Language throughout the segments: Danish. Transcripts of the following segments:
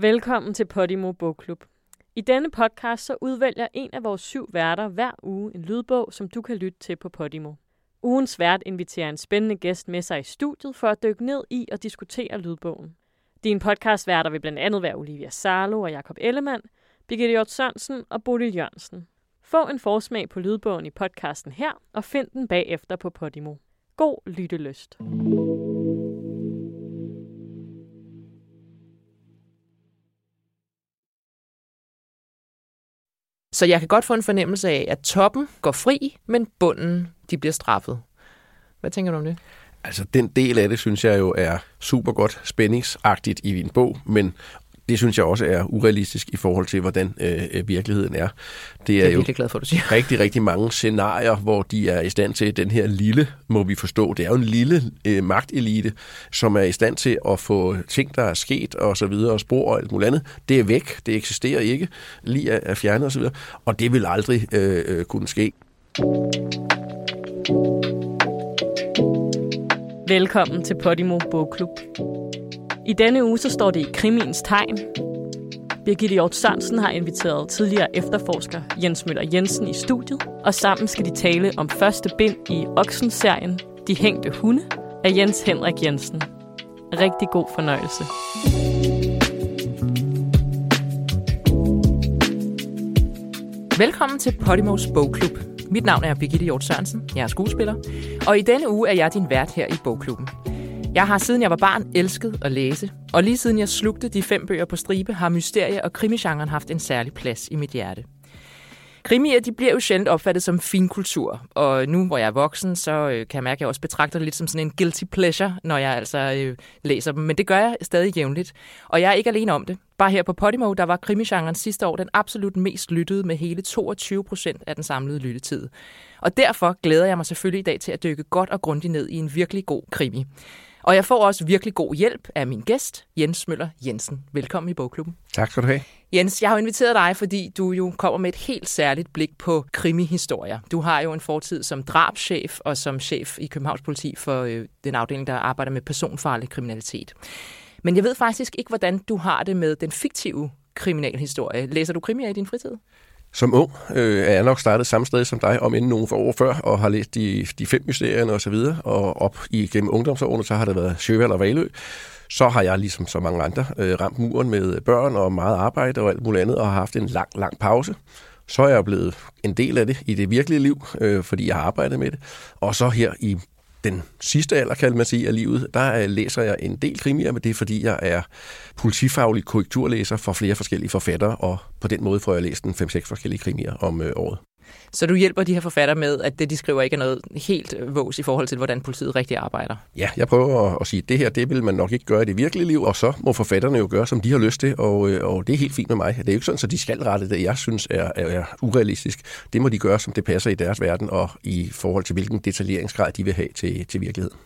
Velkommen til Podimo Bogklub. I denne podcast så udvælger en af vores syv værter hver uge en lydbog, som du kan lytte til på Podimo. Ugens vært inviterer en spændende gæst med sig i studiet for at dykke ned i og diskutere lydbogen. Din podcastværter vil blandt andet være Olivia Sarlo og Jakob Ellemann, Birgitte Hjort Sørensen og Bodil Jørgensen. Få en forsmag på lydbogen i podcasten her, og find den bagefter på Podimo. God lyttelyst. Så jeg kan godt få en fornemmelse af, at toppen går fri, men bunden de bliver straffet. Hvad tænker du om det? Altså, den del af det, synes jeg jo er super godt spændingsagtigt i din bog, men det synes jeg også er urealistisk i forhold til, hvordan øh, virkeligheden er. Det er, jeg er jo glad for, du siger. rigtig, rigtig mange scenarier, hvor de er i stand til, den her lille, må vi forstå, det er jo en lille øh, magtelite, som er i stand til at få ting, der er sket og så videre, og spor og alt muligt andet, det er væk, det eksisterer ikke, lige er, er fjernet og så videre, og det vil aldrig øh, øh kunne ske. Velkommen til Podimo Bogklub. I denne uge så står det i krimiens tegn. Birgitte Hjort Sørensen har inviteret tidligere efterforsker Jens Møller Jensen i studiet, og sammen skal de tale om første bind i Oksen-serien De hængte hunde af Jens Henrik Jensen. Rigtig god fornøjelse. Velkommen til Podimos Bogklub. Mit navn er Birgitte Hjort Sørensen. Jeg er skuespiller. Og i denne uge er jeg din vært her i Bogklubben. Jeg har siden jeg var barn elsket at læse, og lige siden jeg slugte de fem bøger på stribe, har mysterie- og krimisgenren haft en særlig plads i mit hjerte. Krimier, de bliver jo sjældent opfattet som finkultur, og nu hvor jeg er voksen, så øh, kan jeg mærke, at jeg også betragter det lidt som sådan en guilty pleasure, når jeg altså øh, læser dem, men det gør jeg stadig jævnligt. Og jeg er ikke alene om det. Bare her på Podimo, der var krimisgenren sidste år den absolut mest lyttede med hele 22 procent af den samlede lyttetid. Og derfor glæder jeg mig selvfølgelig i dag til at dykke godt og grundigt ned i en virkelig god krimi. Og jeg får også virkelig god hjælp af min gæst, Jens Møller Jensen. Velkommen i Bogklubben. Tak skal du have. Jens, jeg har inviteret dig, fordi du jo kommer med et helt særligt blik på krimihistorier. Du har jo en fortid som drabschef og som chef i Københavns Politi for øh, den afdeling, der arbejder med personfarlig kriminalitet. Men jeg ved faktisk ikke, hvordan du har det med den fiktive kriminalhistorie. Læser du krimier i din fritid? Som ung øh, er jeg nok startet samme sted som dig, om inden nogen for år før, og har læst de, de fem mysterierne og så videre, og op igennem ungdomsårene, så har det været Sjøvald og Valø. Så har jeg, ligesom så mange andre, øh, ramt muren med børn og meget arbejde og alt muligt andet, og har haft en lang, lang pause. Så er jeg blevet en del af det i det virkelige liv, øh, fordi jeg har arbejdet med det. Og så her i den sidste alder, kan man sige, af livet, der øh, læser jeg en del krimier, men det er fordi, jeg er politifaglig korrekturlæser for flere forskellige forfattere, og på den måde får jeg læst en 5-6 forskellige krimier om øh, året. Så du hjælper de her forfattere med, at det, de skriver, ikke er noget helt vås i forhold til, hvordan politiet rigtig arbejder? Ja, jeg prøver at, at sige, at det her, det vil man nok ikke gøre i det virkelige liv, og så må forfatterne jo gøre, som de har lyst til, og, øh, og det er helt fint med mig. Det er jo ikke sådan, at de skal rette det, jeg synes er, er, er urealistisk. Det må de gøre, som det passer i deres verden, og i forhold til, hvilken detaljeringsgrad de vil have til, til virkeligheden.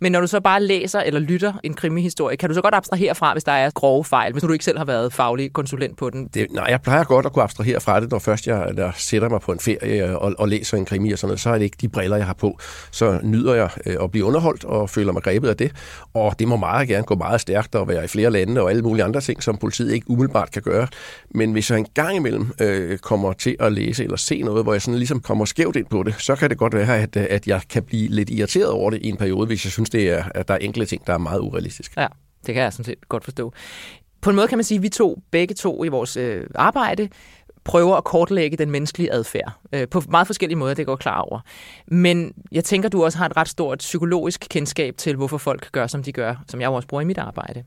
Men når du så bare læser eller lytter en krimihistorie, kan du så godt abstrahere fra, hvis der er grove fejl, hvis du ikke selv har været faglig konsulent på den? Det, nej, jeg plejer godt at kunne abstrahere fra det, når først jeg der sætter mig på en ferie øh, og, og læser en krimi og sådan noget, så er det ikke de briller, jeg har på. Så nyder jeg øh, at blive underholdt og føler mig grebet af det. Og det må meget gerne gå meget stærkt og være i flere lande og alle mulige andre ting, som politiet ikke umiddelbart kan gøre. Men hvis jeg en gang imellem øh, kommer til at læse eller se noget, hvor jeg sådan ligesom kommer skævt ind på det, så kan det godt være, at, at jeg kan blive lidt irriteret over det i en periode, hvis jeg synes, det er, at der er enkelte ting, der er meget urealistiske. Ja, det kan jeg sådan set godt forstå. På en måde kan man sige, at vi to, begge to i vores øh, arbejde, prøver at kortlægge den menneskelige adfærd øh, på meget forskellige måder, det går klar over. Men jeg tænker, du også har et ret stort psykologisk kendskab til, hvorfor folk gør, som de gør, som jeg også bruger i mit arbejde.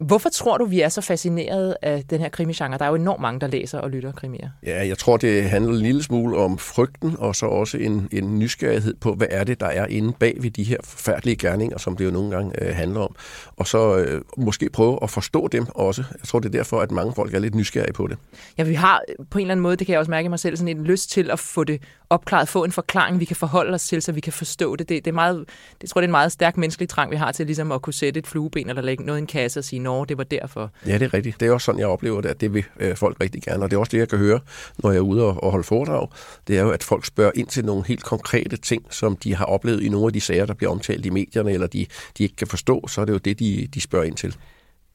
Hvorfor tror du, vi er så fascineret af den her krimigenre? Der er jo enormt mange, der læser og lytter krimier. Ja, jeg tror, det handler en lille smule om frygten, og så også en, en nysgerrighed på, hvad er det, der er inde bag ved de her forfærdelige gerninger, som det jo nogle gange øh, handler om. Og så øh, måske prøve at forstå dem også. Jeg tror, det er derfor, at mange folk er lidt nysgerrige på det. Ja, vi har på en eller anden måde, det kan jeg også mærke i mig selv, sådan en lyst til at få det opklaret, få en forklaring, vi kan forholde os til, så vi kan forstå det. Det, det er meget, det, tror, det er en meget stærk menneskelig trang, vi har til ligesom at kunne sætte et flueben eller lægge noget i en kasse og sige, nå, det var derfor. Ja, det er rigtigt. Det er også sådan, jeg oplever det, at det vil øh, folk rigtig gerne. Og det er også det, jeg kan høre, når jeg er ude og, og holde foredrag. Det er jo, at folk spørger ind til nogle helt konkrete ting, som de har oplevet i nogle af de sager, der bliver omtalt i medierne, eller de, de ikke kan forstå. Så er det jo det, de, de spørger ind til.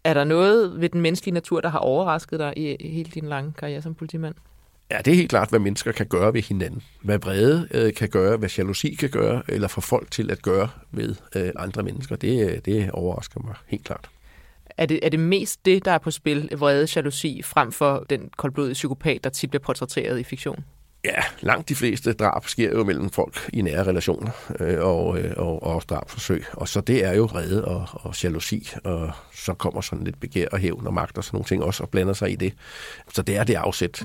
Er der noget ved den menneskelige natur, der har overrasket dig i hele din lange karriere som politimand? Ja, det er helt klart, hvad mennesker kan gøre ved hinanden. Hvad vrede øh, kan gøre, hvad jalousi kan gøre, eller få folk til at gøre ved øh, andre mennesker. Det, øh, det overrasker mig helt klart. Er det, er det mest det, der er på spil, vrede, jalousi, frem for den koldblodige psykopat, der tit bliver portrætteret i fiktion? Ja, langt de fleste drab sker jo mellem folk i nære relationer øh, og, øh, og, og drabsforsøg. Og så det er jo vrede og, og jalousi, og så kommer sådan lidt begær og hævn og magt og sådan nogle ting også og blander sig i det. Så det er det afsæt.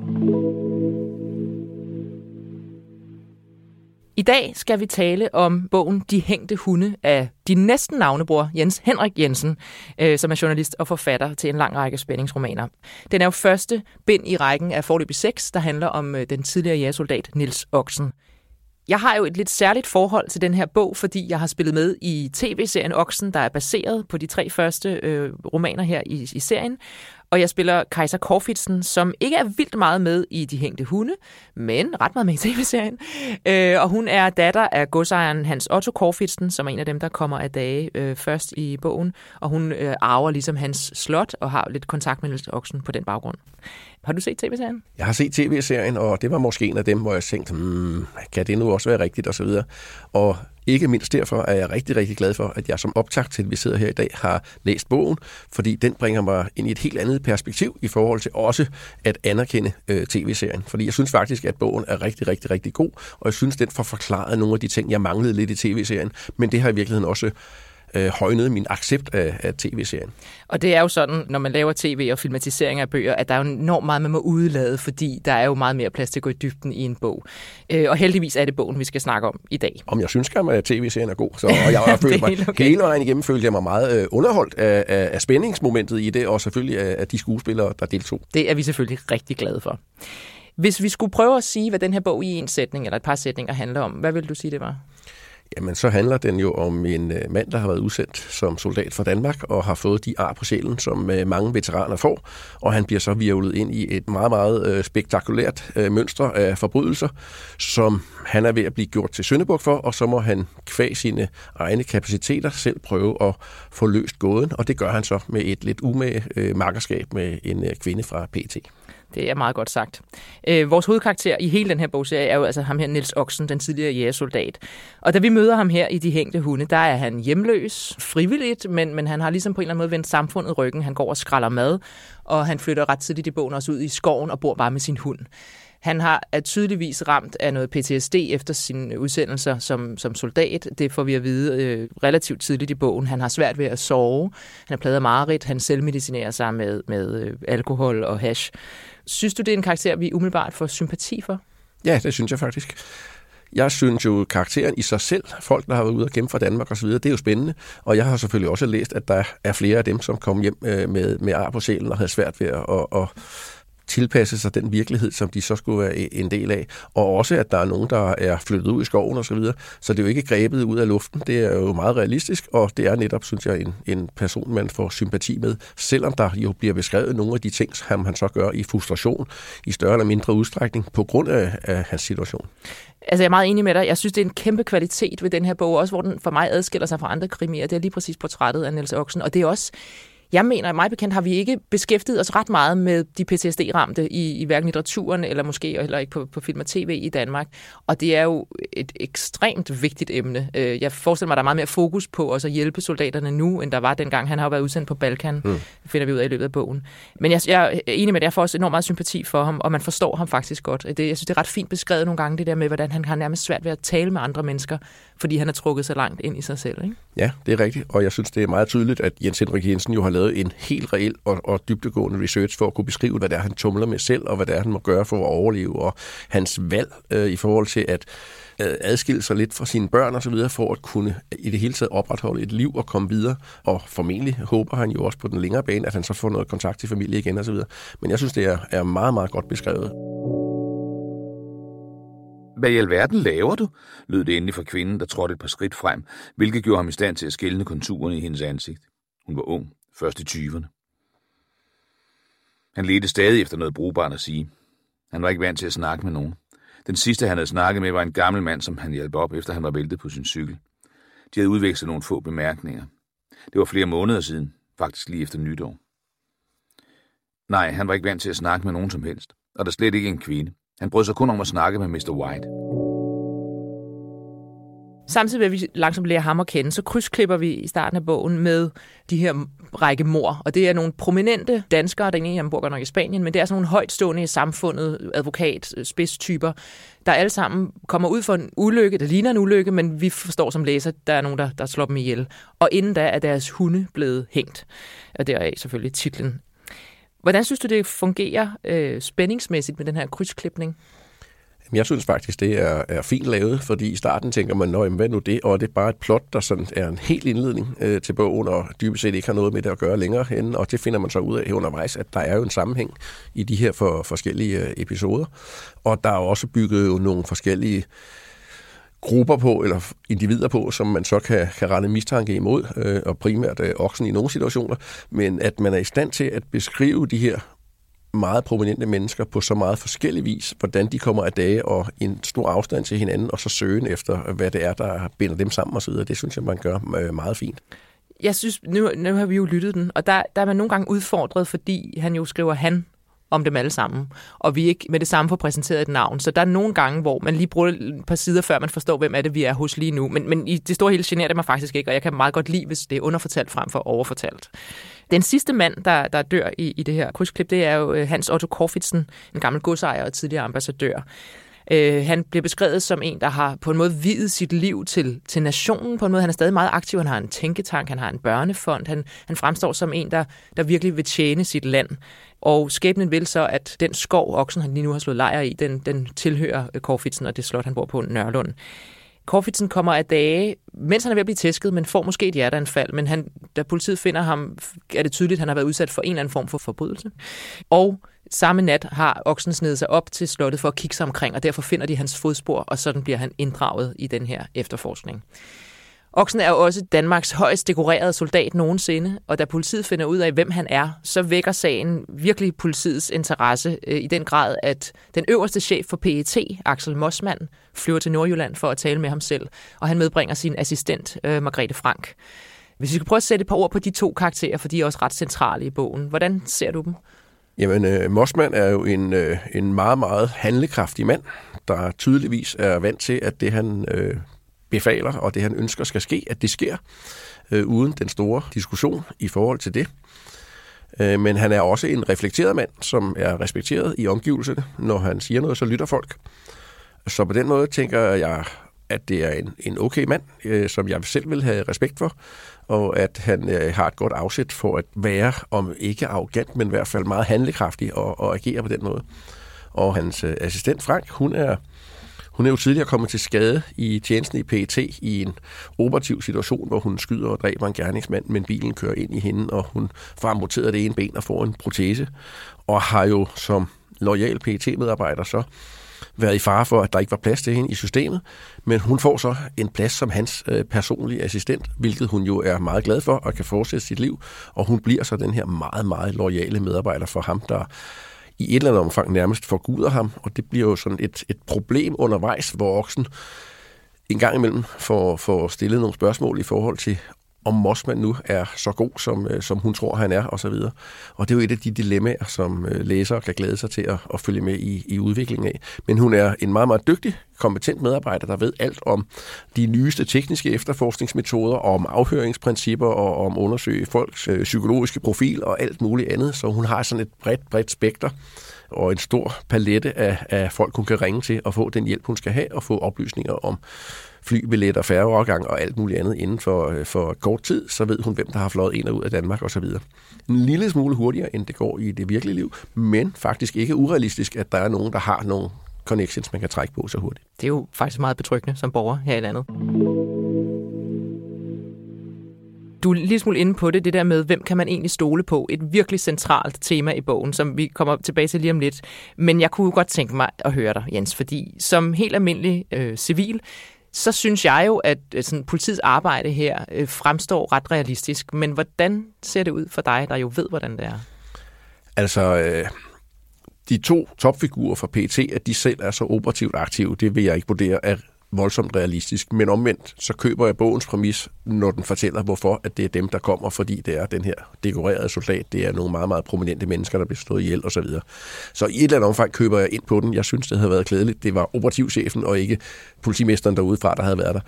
I dag skal vi tale om bogen De hængte hunde af din næsten navnebror Jens Henrik Jensen, øh, som er journalist og forfatter til en lang række spændingsromaner. Den er jo første bind i rækken af forløbig 6, der handler om øh, den tidligere jægersoldat Nils Oksen. Jeg har jo et lidt særligt forhold til den her bog, fordi jeg har spillet med i tv-serien Oksen, der er baseret på de tre første øh, romaner her i, i serien. Og jeg spiller Kaiser Korfitsen, som ikke er vildt meget med i De Hængte Hunde, men ret meget med i tv-serien. Øh, og hun er datter af godsejeren Hans Otto Korfitsen, som er en af dem, der kommer af dage øh, først i bogen. Og hun øh, arver ligesom hans slot og har lidt kontakt med Niels Oksen på den baggrund. Har du set tv-serien? Jeg har set tv-serien, og det var måske en af dem, hvor jeg tænkte, hmm, kan det nu også være rigtigt, og så videre. Og ikke mindst derfor er jeg rigtig, rigtig glad for, at jeg som optakt til, at vi sidder her i dag, har læst bogen, fordi den bringer mig ind i et helt andet perspektiv i forhold til også at anerkende øh, tv-serien. Fordi jeg synes faktisk, at bogen er rigtig, rigtig, rigtig god, og jeg synes, den får forklaret nogle af de ting, jeg manglede lidt i tv-serien, men det har i virkeligheden også øh, højnede min accept af, af tv-serien. Og det er jo sådan, når man laver tv og filmatisering af bøger, at der er jo enormt meget, man må udlade, fordi der er jo meget mere plads til at gå i dybden i en bog. Øh, og heldigvis er det bogen, vi skal snakke om i dag. Om jeg synes at tv-serien er god, så og jeg har følt mig okay. hele vejen igennem, følte jeg mig meget øh, underholdt af, af, af spændingsmomentet i det, og selvfølgelig af, af de skuespillere, der deltog. Det er vi selvfølgelig rigtig glade for. Hvis vi skulle prøve at sige, hvad den her bog i en sætning eller et par sætninger handler om, hvad vil du sige, det var? Jamen, så handler den jo om en øh, mand, der har været udsendt som soldat for Danmark og har fået de ar på sjælen, som øh, mange veteraner får. Og han bliver så virvlet ind i et meget, meget øh, spektakulært mønster af forbrydelser, som han er ved at blive gjort til Søndebuk for, og så må han kvæg sine egne kapaciteter selv prøve at få løst gåden, og det gør han så med et lidt umage makkerskab med en kvinde fra PT. Det er meget godt sagt. Øh, vores hovedkarakter i hele den her bogserie er jo altså ham her, Nils Oksen, den tidligere jægersoldat. Og da vi møder ham her i De Hængte Hunde, der er han hjemløs, frivilligt, men, men han har ligesom på en eller anden måde vendt samfundet ryggen. Han går og skralder mad, og han flytter ret tidligt i bogen også ud i skoven og bor bare med sin hund. Han har er tydeligvis ramt af noget PTSD efter sine udsendelser som, som soldat. Det får vi at vide øh, relativt tidligt i bogen. Han har svært ved at sove. Han er pladet af mareridt. Han selvmedicinerer sig med, med øh, alkohol og hash. Synes du, det er en karakter, vi umiddelbart får sympati for? Ja, det synes jeg faktisk. Jeg synes jo, karakteren i sig selv, folk, der har været ude og kæmpe for Danmark osv., det er jo spændende. Og jeg har selvfølgelig også læst, at der er flere af dem, som kom hjem øh, med, med ar på sjælen og havde svært ved at, at, at tilpasse sig den virkelighed, som de så skulle være en del af. Og også, at der er nogen, der er flyttet ud i skoven osv. Så, videre. så det er jo ikke grebet ud af luften. Det er jo meget realistisk, og det er netop, synes jeg, en, en person, man får sympati med, selvom der jo bliver beskrevet nogle af de ting, som han så gør i frustration i større eller mindre udstrækning på grund af, af hans situation. Altså, jeg er meget enig med dig. Jeg synes, det er en kæmpe kvalitet ved den her bog, også hvor den for mig adskiller sig fra andre krimier. Det er lige præcis portrættet af Niels Oksen, og det er også jeg mener, at mig bekendt har vi ikke beskæftiget os ret meget med de PTSD-ramte i, i hverken litteraturen eller måske heller ikke på, på film og tv i Danmark. Og det er jo et ekstremt vigtigt emne. Øh, jeg forestiller mig, at der er meget mere fokus på også at hjælpe soldaterne nu, end der var dengang. Han har jo været udsendt på Balkan, mm. finder vi ud af i løbet af bogen. Men jeg, jeg er enig med det. Jeg får også enormt meget sympati for ham, og man forstår ham faktisk godt. Det, jeg synes, det er ret fint beskrevet nogle gange, det der med, hvordan han har nærmest svært ved at tale med andre mennesker, fordi han er trukket så langt ind i sig selv. Ikke? Ja, det er rigtigt. Og jeg synes, det er meget tydeligt, at Jens Henrik Jensen jo har lavet en helt reel og, og dybdegående research for at kunne beskrive, hvad det er, han tumler med selv, og hvad det er, han må gøre for at overleve, og hans valg øh, i forhold til at øh, adskille sig lidt fra sine børn og så videre, for at kunne i det hele taget opretholde et liv og komme videre. Og formentlig håber han jo også på den længere bane, at han så får noget kontakt til familie igen og så videre. Men jeg synes, det er, er meget, meget godt beskrevet. Hvad i alverden laver du? lød det endelig fra kvinden, der trådte et par skridt frem, hvilket gjorde ham i stand til at skælne konturerne i hendes ansigt. Hun var ung, først i tyverne. Han ledte stadig efter noget brugbart at sige. Han var ikke vant til at snakke med nogen. Den sidste, han havde snakket med, var en gammel mand, som han hjalp op, efter han var væltet på sin cykel. De havde udvekslet nogle få bemærkninger. Det var flere måneder siden, faktisk lige efter nytår. Nej, han var ikke vant til at snakke med nogen som helst, og der slet ikke en kvinde. Han brød sig kun om at snakke med Mr. White. Samtidig med, at vi langsomt lærer ham at kende, så krydsklipper vi i starten af bogen med de her række mor. Og det er nogle prominente danskere, der egentlig bor godt nok i Spanien, men det er sådan nogle højtstående i samfundet, advokat, øh, spidstyper, der alle sammen kommer ud for en ulykke, der ligner en ulykke, men vi forstår som læser, der er nogen, der, der slår dem ihjel. Og inden da er deres hunde blevet hængt. Og deraf selvfølgelig titlen. Hvordan synes du, det fungerer øh, spændingsmæssigt med den her krydsklipning? Jeg synes faktisk, det er, er fint lavet, fordi i starten tænker man, Nå, hvad nu det? Og det er bare et plot, der sådan er en helt indledning øh, til bogen, og dybest set ikke har noget med det at gøre længere hen. Og det finder man så ud af undervejs, at der er jo en sammenhæng i de her for, forskellige øh, episoder. Og der er også bygget jo nogle forskellige grupper på, eller individer på, som man så kan, kan rette mistanke imod, øh, og primært øh, oksen i nogle situationer, men at man er i stand til at beskrive de her meget prominente mennesker på så meget forskellig vis, hvordan de kommer af dage og en stor afstand til hinanden, og så søgen efter, hvad det er, der binder dem sammen osv. Det synes jeg, man gør øh, meget fint. Jeg synes, nu, nu har vi jo lyttet den, og der, der er man nogle gange udfordret, fordi han jo skriver han om dem alle sammen, og vi ikke med det samme får præsenteret et navn. Så der er nogle gange, hvor man lige bruger et par sider, før man forstår, hvem er det, vi er hos lige nu. Men, men i det store hele generer det mig faktisk ikke, og jeg kan meget godt lide, hvis det er underfortalt frem for overfortalt. Den sidste mand, der, der dør i, i det her krydsklip, det er jo øh, Hans Otto Korfitsen, en gammel godsejer og tidligere ambassadør. Øh, han bliver beskrevet som en, der har på en måde videt sit liv til, til nationen. På en måde, han er stadig meget aktiv. Han har en tænketank, han har en børnefond. Han, han fremstår som en, der, der virkelig vil tjene sit land. Og skæbnen vil så, at den skov, oksen han lige nu har slået lejr i, den, den tilhører øh, Korfitsen og det slot, han bor på Nørlund. Korfitsen kommer af dage, mens han er ved at blive tæsket, men får måske et hjerteanfald. Men han, da politiet finder ham, er det tydeligt, at han har været udsat for en eller anden form for forbrydelse. Og samme nat har oksen snedet sig op til slottet for at kigge sig omkring, og derfor finder de hans fodspor, og sådan bliver han inddraget i den her efterforskning. Oksen er jo også Danmarks højst dekorerede soldat nogensinde, og da politiet finder ud af, hvem han er, så vækker sagen virkelig politiets interesse øh, i den grad, at den øverste chef for PET, Axel Mossmann, flyver til Nordjylland for at tale med ham selv, og han medbringer sin assistent, øh, Margrethe Frank. Hvis vi skal prøve at sætte et par ord på de to karakterer, for de er også ret centrale i bogen. Hvordan ser du dem? Jamen, øh, Mossmann er jo en, øh, en meget, meget handlekraftig mand, der tydeligvis er vant til, at det han øh, befaler, og det han ønsker skal ske, at det sker, øh, uden den store diskussion i forhold til det. Øh, men han er også en reflekteret mand, som er respekteret i omgivelserne. Når han siger noget, så lytter folk. Så på den måde tænker jeg, at det er en, en okay mand, øh, som jeg selv vil have respekt for, og at han øh, har et godt afsæt for at være, om ikke arrogant, men i hvert fald meget handlekraftig og, og agere på den måde. Og hans øh, assistent Frank, hun er hun er jo tidligere kommet til skade i tjenesten i PET i en operativ situation, hvor hun skyder og dræber en gerningsmand, men bilen kører ind i hende, og hun får amputeret det ene ben og får en protese. Og har jo som lojal PET-medarbejder så været i fare for, at der ikke var plads til hende i systemet, men hun får så en plads som hans øh, personlige assistent, hvilket hun jo er meget glad for og kan fortsætte sit liv, og hun bliver så den her meget, meget lojale medarbejder for ham, der i et eller andet omfang nærmest forguder ham, og det bliver jo sådan et, et problem undervejs, hvor oksen en gang imellem får, får stillet nogle spørgsmål i forhold til, om Mossman nu er så god, som, øh, som hun tror, han er, og så videre. Og det er jo et af de dilemmaer, som øh, læsere kan glæde sig til at, at følge med i, i udviklingen af. Men hun er en meget, meget dygtig, kompetent medarbejder, der ved alt om de nyeste tekniske efterforskningsmetoder, om afhøringsprincipper og om undersøge folks øh, psykologiske profil og alt muligt andet. Så hun har sådan et bredt, bredt spekter og en stor palette af, af folk, hun kan ringe til og få den hjælp, hun skal have, og få oplysninger om flybilletter, færgeovergang og alt muligt andet inden for, øh, for kort tid, så ved hun, hvem der har fløjet ind og ud af Danmark osv. En lille smule hurtigere, end det går i det virkelige liv, men faktisk ikke urealistisk, at der er nogen, der har nogle connections, man kan trække på så hurtigt. Det er jo faktisk meget betryggende som borger her i landet. Du er lige smule inde på det, det der med, hvem kan man egentlig stole på? Et virkelig centralt tema i bogen, som vi kommer tilbage til lige om lidt. Men jeg kunne godt tænke mig at høre dig, Jens, fordi som helt almindelig øh, civil, så synes jeg jo, at øh, sådan, politiets arbejde her øh, fremstår ret realistisk. Men hvordan ser det ud for dig, der jo ved, hvordan det er? Altså, øh, de to topfigurer fra PT, at de selv er så operativt aktive, det vil jeg ikke vurdere er voldsomt realistisk. Men omvendt, så køber jeg bogens præmis, når den fortæller, hvorfor at det er dem, der kommer, fordi det er den her dekorerede soldat. Det er nogle meget, meget prominente mennesker, der bliver slået ihjel osv. Så, så i et eller andet omfang køber jeg ind på den. Jeg synes, det havde været klædeligt. Det var operativchefen og ikke politimesteren derudefra, der havde været der.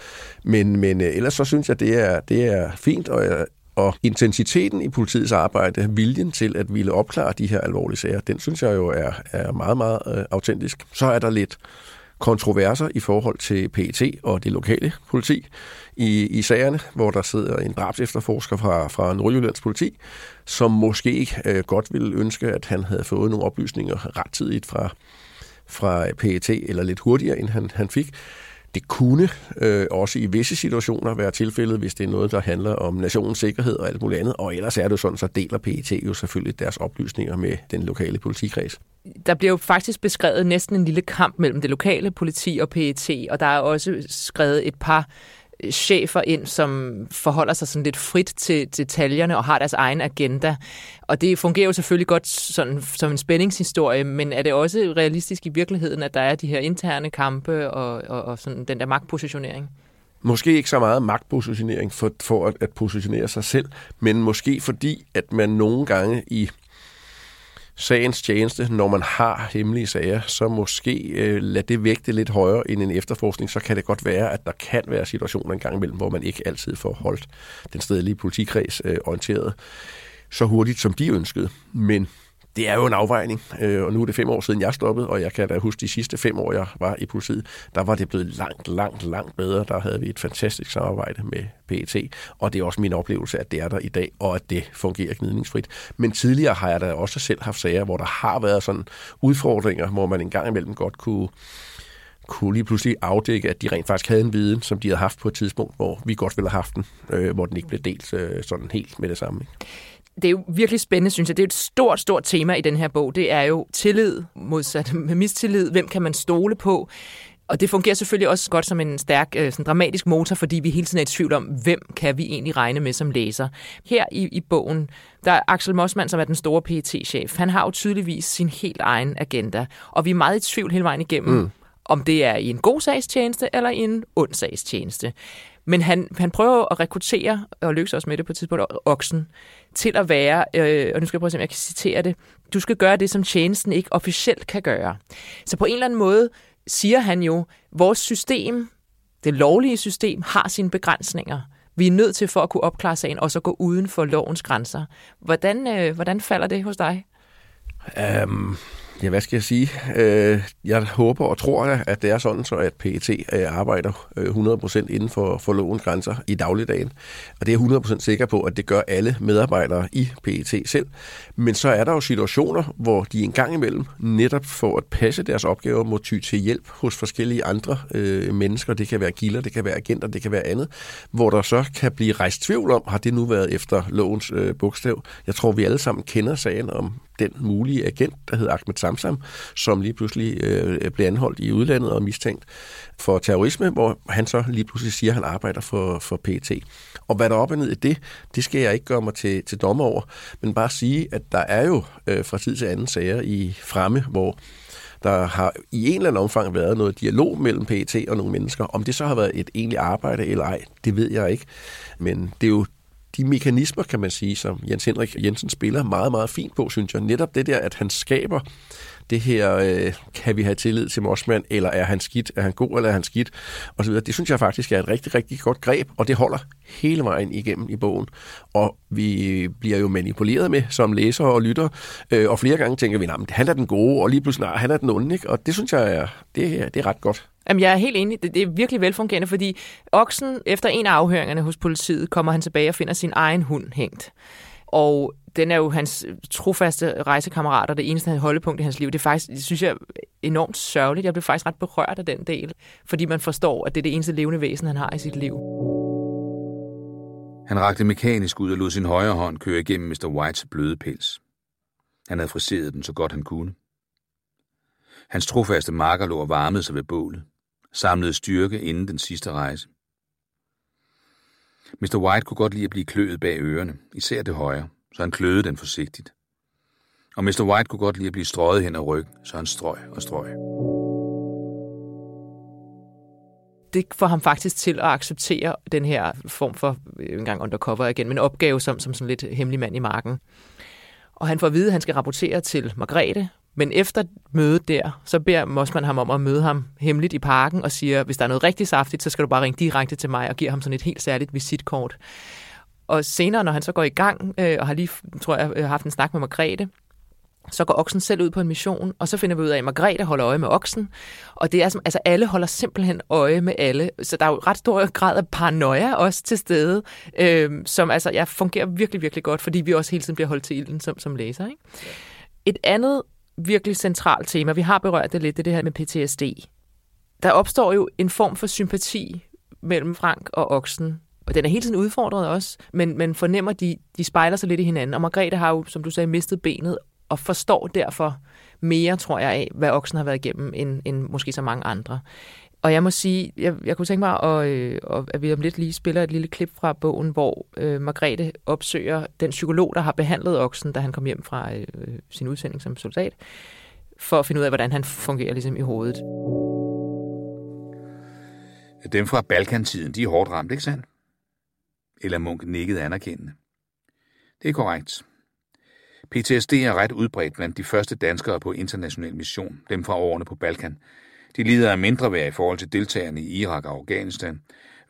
Men, men øh, ellers så synes jeg, det er, det er fint, og jeg, og intensiteten i politiets arbejde, viljen til at ville opklare de her alvorlige sager, den synes jeg jo er, er meget, meget øh, autentisk. Så er der lidt kontroverser i forhold til PET og det lokale politi i, i sagerne, hvor der sidder en drabs efterforsker fra, fra Nordjyllands politi, som måske ikke øh, godt ville ønske, at han havde fået nogle oplysninger rettidigt fra, fra PET, eller lidt hurtigere, end han, han fik. Det kunne øh, også i visse situationer være tilfældet, hvis det er noget, der handler om nationens sikkerhed og alt muligt andet. Og ellers er det jo sådan, så deler PET jo selvfølgelig deres oplysninger med den lokale politikreds. Der bliver jo faktisk beskrevet næsten en lille kamp mellem det lokale politi og PET, og der er også skrevet et par chefer ind, som forholder sig sådan lidt frit til detaljerne og har deres egen agenda. Og det fungerer jo selvfølgelig godt sådan, som en spændingshistorie, men er det også realistisk i virkeligheden, at der er de her interne kampe og, og, og sådan den der magtpositionering? Måske ikke så meget magtpositionering for, for at, at positionere sig selv, men måske fordi, at man nogle gange i sagens tjeneste, når man har hemmelige sager, så måske øh, lad det vægte lidt højere end en efterforskning, så kan det godt være, at der kan være situationer en gang imellem, hvor man ikke altid får holdt den stedlige politikreds øh, orienteret så hurtigt, som de ønskede. Men det er jo en afvejning, øh, og nu er det fem år siden, jeg stoppede, og jeg kan da huske de sidste fem år, jeg var i politiet, der var det blevet langt, langt, langt bedre. Der havde vi et fantastisk samarbejde med PET, og det er også min oplevelse, at det er der i dag, og at det fungerer gnidningsfrit. Men tidligere har jeg da også selv haft sager, hvor der har været sådan udfordringer, hvor man en gang imellem godt kunne kunne lige pludselig afdække, at de rent faktisk havde en viden, som de havde haft på et tidspunkt, hvor vi godt ville have haft den, øh, hvor den ikke blev delt øh, sådan helt med det samme. Ikke? Det er jo virkelig spændende, synes jeg. Det er et stort, stort tema i den her bog. Det er jo tillid modsat med mistillid. Hvem kan man stole på? Og det fungerer selvfølgelig også godt som en stærk, øh, sådan dramatisk motor, fordi vi hele tiden er i tvivl om, hvem kan vi egentlig regne med som læser. Her i, i bogen, der er Axel Mossmann, som er den store pt chef Han har jo tydeligvis sin helt egen agenda, og vi er meget i tvivl hele vejen igennem, mm. om det er i en god sagstjeneste eller i en ond sagstjeneste. Men han, han prøver at rekruttere, og lykkes også med det på et tidspunkt, oksen, til at være, øh, og nu skal jeg prøve at se, om jeg kan citere det, du skal gøre det, som tjenesten ikke officielt kan gøre. Så på en eller anden måde siger han jo, vores system, det lovlige system, har sine begrænsninger. Vi er nødt til for at kunne opklare sagen, og så gå uden for lovens grænser. Hvordan, øh, hvordan falder det hos dig? Um, Ja, hvad skal jeg sige? Øh, jeg håber og tror, at det er sådan, så at PET øh, arbejder øh, 100% inden for, for lovens grænser i dagligdagen. Og det er jeg 100% sikker på, at det gør alle medarbejdere i PET selv. Men så er der jo situationer, hvor de en gang imellem netop for at passe deres opgaver må ty til hjælp hos forskellige andre øh, mennesker. Det kan være kilder, det kan være agenter, det kan være andet. Hvor der så kan blive rejst tvivl om, har det nu været efter lovens øh, bogstav? Jeg tror, vi alle sammen kender sagen om den mulige agent, der hed Ahmed Samsam, som lige pludselig øh, blev anholdt i udlandet og mistænkt for terrorisme, hvor han så lige pludselig siger, at han arbejder for, for PT. Og hvad der er op og ned i det, det skal jeg ikke gøre mig til, til dommer over, men bare sige, at der er jo øh, fra tid til anden sager i fremme, hvor der har i en eller anden omfang været noget dialog mellem PET og nogle mennesker. Om det så har været et egentligt arbejde eller ej, det ved jeg ikke. Men det er jo de mekanismer, kan man sige, som Jens Henrik Jensen spiller meget, meget fint på, synes jeg. Netop det der, at han skaber det her, øh, kan vi have tillid til Mossmann, eller er han skidt, er han god, eller er han skidt, og så videre. Det synes jeg faktisk er et rigtig, rigtig godt greb, og det holder hele vejen igennem i bogen. Og vi bliver jo manipuleret med som læser og lytter, øh, og flere gange tænker vi, at han er den gode, og lige pludselig, nej, han er den onde, ikke? og det synes jeg er, det, det er ret godt. Jamen, jeg er helt enig. Det, det er virkelig velfungerende, fordi Oksen, efter en af afhøringerne hos politiet, kommer han tilbage og finder sin egen hund hængt. Og den er jo hans trofaste rejsekammerat, og det eneste holdepunkt i hans liv. Det er faktisk, det synes jeg, enormt sørgeligt. Jeg blev faktisk ret berørt af den del, fordi man forstår, at det er det eneste levende væsen, han har i sit liv. Han rakte mekanisk ud og lod sin højre hånd køre igennem Mr. Whites bløde pels. Han havde friseret den så godt han kunne. Hans trofaste marker lå og varmede sig ved bålet, samlede styrke inden den sidste rejse. Mr. White kunne godt lide at blive kløet bag ørerne, især det højre, så han kløede den forsigtigt. Og Mr. White kunne godt lide at blive strøget hen ad ryggen, så han strøg og strøg. det får ham faktisk til at acceptere den her form for, øh, en gang undercover igen, men opgave som, som sådan lidt hemmelig mand i marken. Og han får at vide, at han skal rapportere til Margrethe, men efter mødet der, så beder Mossman ham om at møde ham hemmeligt i parken og siger, hvis der er noget rigtig saftigt, så skal du bare ringe direkte til mig og give ham sådan et helt særligt visitkort. Og senere, når han så går i gang, øh, og har lige, tror jeg, øh, haft en snak med Margrethe, så går oksen selv ud på en mission, og så finder vi ud af, at Margrethe holder øje med oksen. Og det er som, altså alle holder simpelthen øje med alle. Så der er jo ret stor grad af paranoia også til stede, øh, som altså ja, fungerer virkelig, virkelig godt, fordi vi også hele tiden bliver holdt til ilden som, som læser. Ikke? Et andet virkelig centralt tema, vi har berørt det lidt, det det her med PTSD. Der opstår jo en form for sympati mellem Frank og oksen, og den er hele tiden udfordret også, men, men fornemmer, de, de spejler sig lidt i hinanden. Og Margrethe har jo, som du sagde, mistet benet, og forstår derfor mere, tror jeg, af, hvad oksen har været igennem, end, end måske så mange andre. Og jeg må sige, jeg, jeg kunne tænke mig, at, øh, at vi om lidt lige spiller et lille klip fra bogen, hvor øh, Margrethe opsøger den psykolog, der har behandlet oksen, da han kom hjem fra øh, sin udsending som soldat, for at finde ud af, hvordan han fungerer ligesom i hovedet. Dem fra Balkantiden, de er hårdt ramt, ikke sandt? Eller Munk nikkede anerkendende. Det er korrekt. PTSD er ret udbredt blandt de første danskere på international mission, dem fra årene på Balkan. De lider af mindre værd i forhold til deltagerne i Irak og Afghanistan,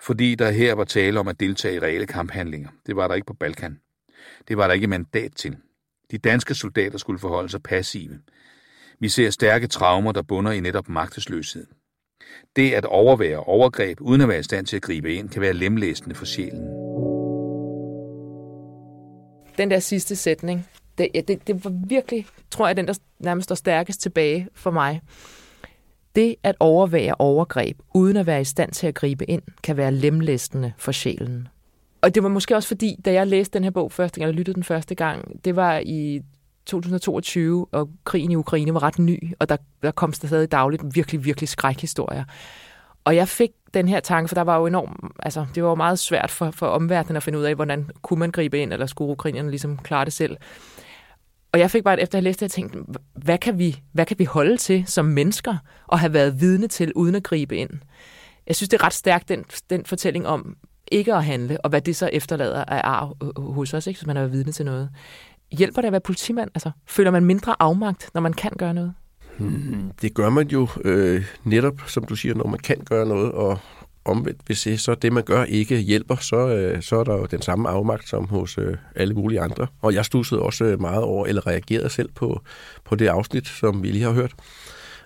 fordi der her var tale om at deltage i reelle kamphandlinger. Det var der ikke på Balkan. Det var der ikke mandat til. De danske soldater skulle forholde sig passive. Vi ser stærke traumer, der bunder i netop magtesløshed. Det at overvære overgreb, uden at være i stand til at gribe ind, kan være lemlæsende for sjælen. Den der sidste sætning, det, ja, det, det var virkelig, tror jeg, den der nærmest står stærkest tilbage for mig. Det at overvære overgreb, uden at være i stand til at gribe ind, kan være lemlæstende for sjælen. Og det var måske også fordi, da jeg læste den her bog første gang, eller lyttede den første gang, det var i 2022, og krigen i Ukraine var ret ny, og der, der kom stadig dagligt virkelig, virkelig skrækhistorier. Og jeg fik den her tanke, for der var jo enormt, altså det var jo meget svært for, for omverdenen at finde ud af, hvordan kunne man gribe ind, eller skulle ukrainerne ligesom klare det selv. Og jeg fik bare, efter at have læst det, jeg tænkte, hvad kan, vi, hvad kan vi holde til som mennesker og have været vidne til, uden at gribe ind? Jeg synes, det er ret stærkt, den, den fortælling om ikke at handle, og hvad det så efterlader af arv hos os, ikke, hvis man er vidne til noget. Hjælper det at være politimand? Altså, føler man mindre afmagt, når man kan gøre noget? Hmm, det gør man jo øh, netop, som du siger, når man kan gøre noget, og omvendt, hvis det, så det, man gør, ikke hjælper, så, øh, så er der jo den samme afmagt som hos øh, alle mulige andre. Og jeg stussede også øh, meget over, eller reagerede selv på, på det afsnit, som vi lige har hørt.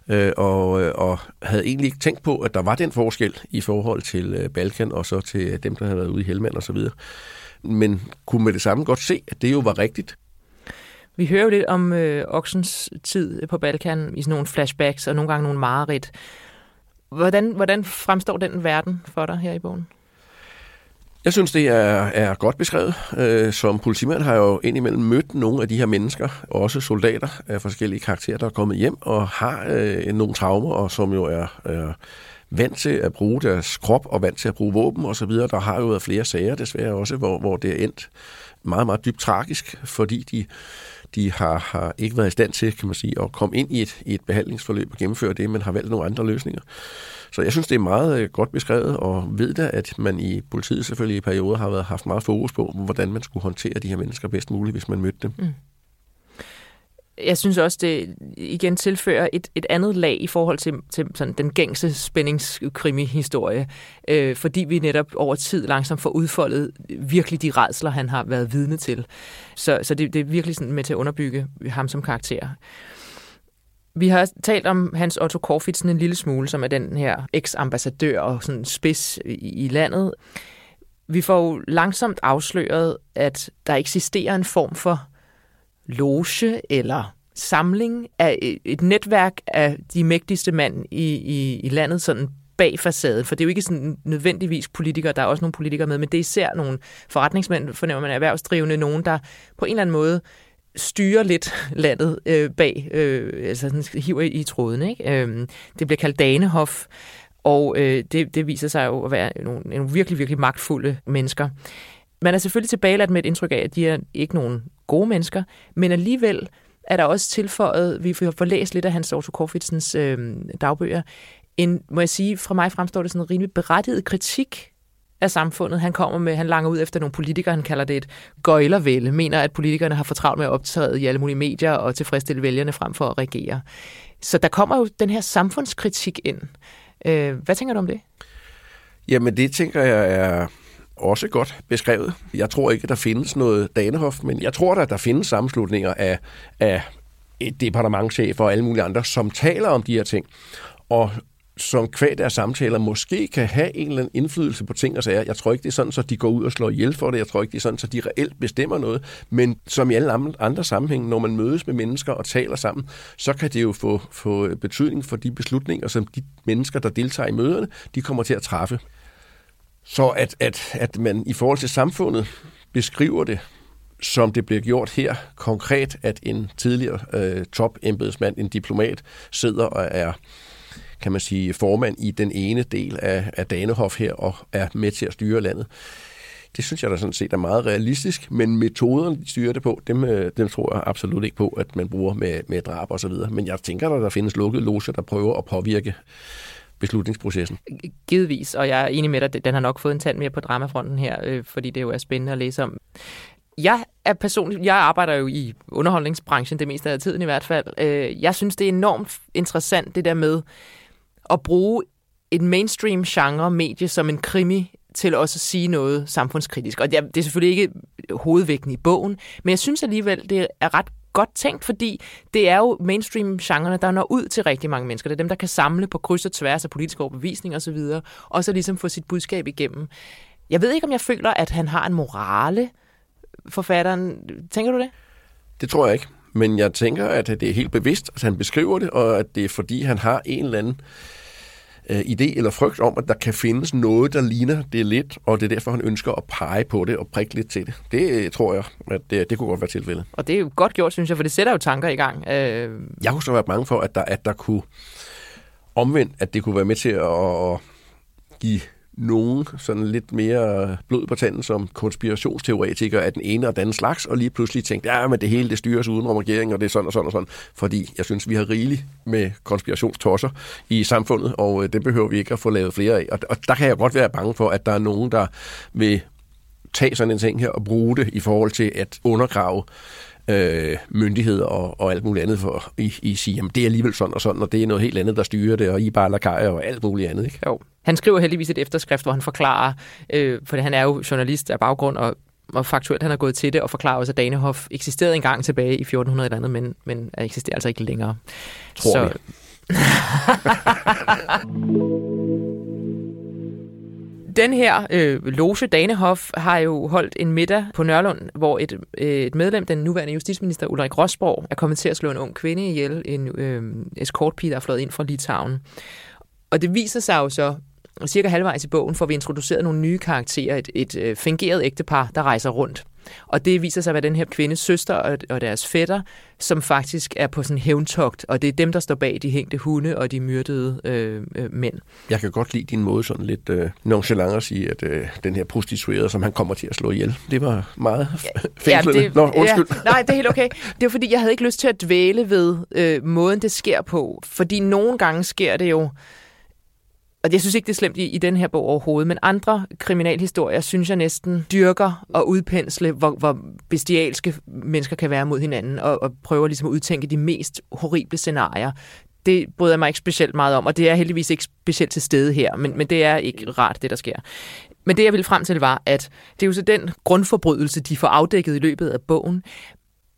Øh, og, øh, og havde egentlig ikke tænkt på, at der var den forskel i forhold til øh, Balkan, og så til øh, dem, der havde været ude i Helmand og så videre. Men kunne med det samme godt se, at det jo var rigtigt. Vi hører jo lidt om øh, oksens tid på Balkan i sådan nogle flashbacks og nogle gange nogle mareridt. Hvordan, hvordan fremstår den verden for dig her i bogen? Jeg synes, det er, er godt beskrevet. Øh, som politimand har jeg jo indimellem mødt nogle af de her mennesker, også soldater af forskellige karakterer, der er kommet hjem og har øh, nogle traumer, og som jo er, er vant til at bruge deres krop og vant til at bruge våben osv. Der har jo været flere sager desværre også, hvor, hvor det er endt meget, meget dybt tragisk, fordi de de har, har ikke været i stand til, kan man sige, at komme ind i et, i et behandlingsforløb og gennemføre det, men har valgt nogle andre løsninger. Så jeg synes, det er meget øh, godt beskrevet, og ved da, at man i politiet selvfølgelig i perioder har været, haft meget fokus på, hvordan man skulle håndtere de her mennesker bedst muligt, hvis man mødte dem. Mm jeg synes også, det igen tilfører et, et andet lag i forhold til, til sådan den gængse spændingskrimi-historie, øh, fordi vi netop over tid langsomt får udfoldet virkelig de redsler, han har været vidne til. Så, så det, det er virkelig sådan med til at underbygge ham som karakter. Vi har talt om Hans Otto Korfitsen en lille smule, som er den her eks-ambassadør og sådan spids i, i landet. Vi får jo langsomt afsløret, at der eksisterer en form for loge eller samling af et netværk af de mægtigste mænd i, i, i landet sådan bag facaden, for det er jo ikke sådan nødvendigvis politikere, der er også nogle politikere med, men det er især nogle forretningsmænd, fornemmer man erhvervsdrivende, nogen, der på en eller anden måde styrer lidt landet øh, bag, øh, altså sådan hiver i, i tråden. Ikke? Øh, det bliver kaldt Danehof, og øh, det, det viser sig jo at være nogle, nogle virkelig, virkelig magtfulde mennesker. Man er selvfølgelig tilbageladt med et indtryk af, at de er ikke nogen gode mennesker, men alligevel er der også tilføjet, vi får læst lidt af Hans Otto Korfitsens øh, dagbøger, en, må jeg sige, fra mig fremstår det sådan en rimelig berettiget kritik af samfundet. Han kommer med, han langer ud efter nogle politikere, han kalder det et gøjlervælde, mener, at politikerne har for travlt med at optræde i alle mulige medier og tilfredsstille vælgerne frem for at regere. Så der kommer jo den her samfundskritik ind. Øh, hvad tænker du om det? Jamen det tænker jeg er også godt beskrevet. Jeg tror ikke, der findes noget Danehof, men jeg tror, da, der findes sammenslutninger af, af et departementchef og alle mulige andre, som taler om de her ting. Og som kvad deres samtaler måske kan have en eller anden indflydelse på ting og sager. Jeg tror ikke, det er sådan, så de går ud og slår ihjel for det. Jeg tror ikke, det er sådan, så de reelt bestemmer noget. Men som i alle andre sammenhænge, når man mødes med mennesker og taler sammen, så kan det jo få, få betydning for de beslutninger, som de mennesker, der deltager i møderne, de kommer til at træffe. Så at, at, at man i forhold til samfundet beskriver det, som det bliver gjort her, konkret, at en tidligere øh, topembedsmand, en diplomat, sidder og er kan man sige, formand i den ene del af, af Danehof her og er med til at styre landet. Det synes jeg da sådan set er meget realistisk, men metoderne, de styrer det på, dem, øh, dem tror jeg absolut ikke på, at man bruger med, med drab og så videre. Men jeg tænker, at der findes lukkede loger, der prøver at påvirke beslutningsprocessen. Givetvis, og jeg er enig med dig, den har nok fået en tand mere på dramafronten her, øh, fordi det jo er spændende at læse om. Jeg er personligt, jeg arbejder jo i underholdningsbranchen det meste af tiden i hvert fald. Øh, jeg synes, det er enormt interessant det der med at bruge et mainstream genre medie som en krimi til også at sige noget samfundskritisk. Og det er selvfølgelig ikke hovedvægten i bogen, men jeg synes alligevel, det er ret godt tænkt, fordi det er jo mainstream-genrerne, der når ud til rigtig mange mennesker. Det er dem, der kan samle på kryds og tværs af politisk overbevisning osv., og, og så ligesom få sit budskab igennem. Jeg ved ikke, om jeg føler, at han har en morale, forfatteren. Tænker du det? Det tror jeg ikke. Men jeg tænker, at det er helt bevidst, at han beskriver det, og at det er fordi, han har en eller anden øh, idé eller frygt om, at der kan findes noget, der ligner det lidt, og det er derfor, han ønsker at pege på det og prikke lidt til det. Det øh, tror jeg, at det, det kunne godt være tilfældet. Og det er jo godt gjort, synes jeg, for det sætter jo tanker i gang. Øh... Jeg kunne så være bange for, at der, at der kunne omvendt, at det kunne være med til at, at give nogen sådan lidt mere blod på tanden som konspirationsteoretikere af den ene og den anden slags, og lige pludselig tænkte, ja, men det hele det styres uden om regeringen, og det er sådan og sådan og sådan, fordi jeg synes, vi har rigeligt med konspirationstosser i samfundet, og øh, det behøver vi ikke at få lavet flere af. Og, og der kan jeg godt være bange for, at der er nogen, der vil tage sådan en ting her og bruge det i forhold til at undergrave øh, myndigheder og, og alt muligt andet for I, I sige, jamen det er alligevel sådan og sådan, og det er noget helt andet, der styrer det, og I bare lakajer og alt muligt andet. Ikke? Jo. Han skriver heldigvis et efterskrift, hvor han forklarer, øh, for han er jo journalist af baggrund, og og faktuelt han har gået til det og forklarer også, at Danehof eksisterede engang tilbage i 1400 eller andet, men, men eksisterer altså ikke længere. Tror Så... Den her øh, loge Danehof har jo holdt en middag på Nørlund, hvor et, øh, et medlem, den nuværende justitsminister Ulrik Rosborg, er kommet til at slå en ung kvinde ihjel, en øh, escortpige, der er flået ind fra Litauen. Og det viser sig jo så, cirka halvvejs i bogen, får vi introduceret nogle nye karakterer, et, et øh, fingeret ægtepar, der rejser rundt. Og det viser sig at være den her kvindes søster og, og deres fætter, som faktisk er på sådan hævntogt, og det er dem, der står bag de hængte hunde og de myrdede øh, øh, mænd. Jeg kan godt lide din måde sådan lidt øh, nonchalant at sige, at øh, den her prostituerede, som han kommer til at slå ihjel, det var meget fængslende. Ja, det, Nå, undskyld. Ja, nej, det er helt okay. Det var fordi, jeg havde ikke lyst til at dvæle ved øh, måden, det sker på. Fordi nogle gange sker det jo og jeg synes ikke, det er slemt i, i den her bog overhovedet, men andre kriminalhistorier synes jeg næsten dyrker og udpensle, hvor, hvor bestialske mennesker kan være mod hinanden, og, og prøver ligesom at udtænke de mest horrible scenarier. Det bryder jeg mig ikke specielt meget om, og det er heldigvis ikke specielt til stede her, men, men det er ikke rart, det der sker. Men det, jeg ville frem til, var, at det er jo så den grundforbrydelse, de får afdækket i løbet af bogen.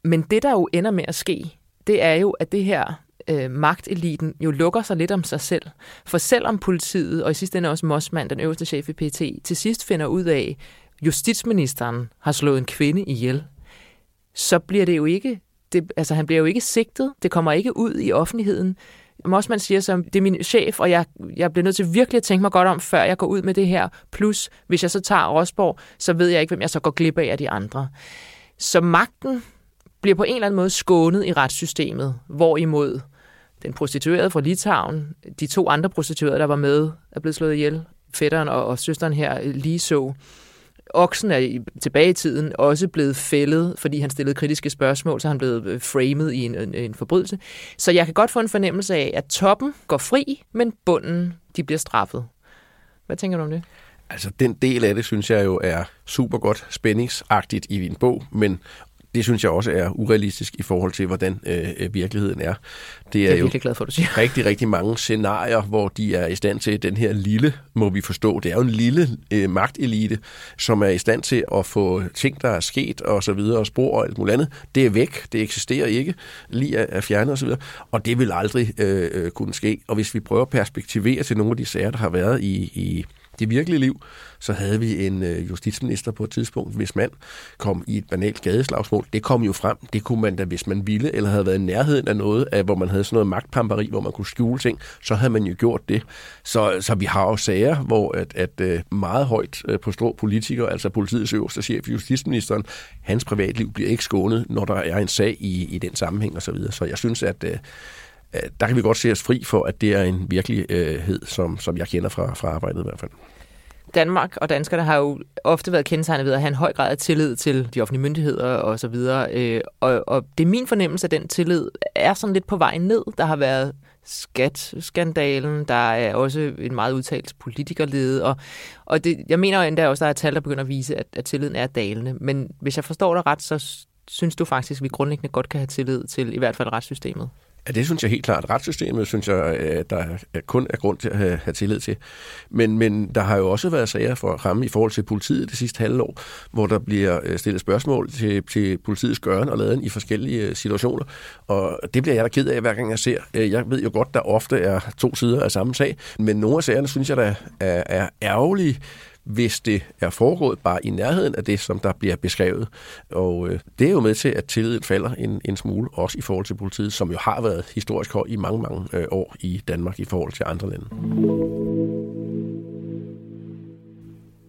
Men det, der jo ender med at ske, det er jo, at det her øh, magteliten jo lukker sig lidt om sig selv. For selvom politiet, og i sidste ende også Mossmann, den øverste chef i PT, til sidst finder ud af, at justitsministeren har slået en kvinde ihjel, så bliver det jo ikke, det, altså han bliver jo ikke sigtet, det kommer ikke ud i offentligheden. Mossmann siger som, det er min chef, og jeg, jeg bliver nødt til virkelig at tænke mig godt om, før jeg går ud med det her. Plus, hvis jeg så tager Rosborg, så ved jeg ikke, hvem jeg så går glip af af de andre. Så magten bliver på en eller anden måde skånet i retssystemet, hvorimod den prostituerede fra Litauen, de to andre prostituerede, der var med, er blevet slået ihjel. Fætteren og, og søsteren her lige så. Oksen er tilbage i tiden også blevet fældet, fordi han stillede kritiske spørgsmål, så han blev øh, framet framed i en, en, en forbrydelse. Så jeg kan godt få en fornemmelse af, at toppen går fri, men bunden de bliver straffet. Hvad tænker du om det? Altså, den del af det, synes jeg jo er super godt spændingsagtigt i din bog, men det synes jeg også er urealistisk i forhold til, hvordan øh, øh virkeligheden er. Det er, jeg er jo glad for, at du siger. rigtig, rigtig mange scenarier, hvor de er i stand til, den her lille, må vi forstå, det er jo en lille øh, magtelite, som er i stand til at få ting, der er sket og så videre, og spor og alt muligt andet, det er væk, det eksisterer ikke, lige er, er fjernet og så videre, og det vil aldrig øh, øh, kunne ske. Og hvis vi prøver at perspektivere til nogle af de sager, der har været i, i det virkelige liv, så havde vi en øh, justitsminister på et tidspunkt, hvis mand kom i et banalt gadeslagsmål. Det kom jo frem. Det kunne man da, hvis man ville, eller havde været i nærheden af noget, af, hvor man havde sådan noget magtpamperi, hvor man kunne skjule ting, så havde man jo gjort det. Så, så vi har jo sager, hvor at, at øh, meget højt øh, på strå politikere, altså politiets øverste chef, justitsministeren, hans privatliv bliver ikke skånet, når der er en sag i, i den sammenhæng osv. Så, videre. så jeg synes, at øh, Øh, der kan vi godt se os fri for, at det er en virkelighed, øh, som, som jeg kender fra, fra arbejdet i hvert fald. Danmark og danskerne har jo ofte været kendetegnet ved at have en høj grad af tillid til de offentlige myndigheder og så videre. Øh, og, og det er min fornemmelse, at den tillid er sådan lidt på vej ned. Der har været skatskandalen, der er også en meget udtalt politikerlede, og, og det, jeg mener jo endda også, at der er tal, der begynder at vise, at, at tilliden er dalende. Men hvis jeg forstår dig ret, så synes du faktisk, at vi grundlæggende godt kan have tillid til i hvert fald retssystemet? Ja, det synes jeg helt klart. Retssystemet synes jeg, at der kun er grund til at have, tillid til. Men, men der har jo også været sager for at ramme i forhold til politiet det sidste halve år, hvor der bliver øh, stillet spørgsmål til, til politiets gøren og laden i forskellige øh, situationer. Og det bliver jeg da ked af, hver gang jeg ser. Jeg ved jo godt, der ofte er to sider af samme sag, men nogle af sagerne synes jeg, der er, er ærgerlige, hvis det er foregået bare i nærheden af det, som der bliver beskrevet. Og øh, det er jo med til, at tilliden falder en, en smule, også i forhold til politiet, som jo har været historisk høj i mange, mange øh, år i Danmark i forhold til andre lande.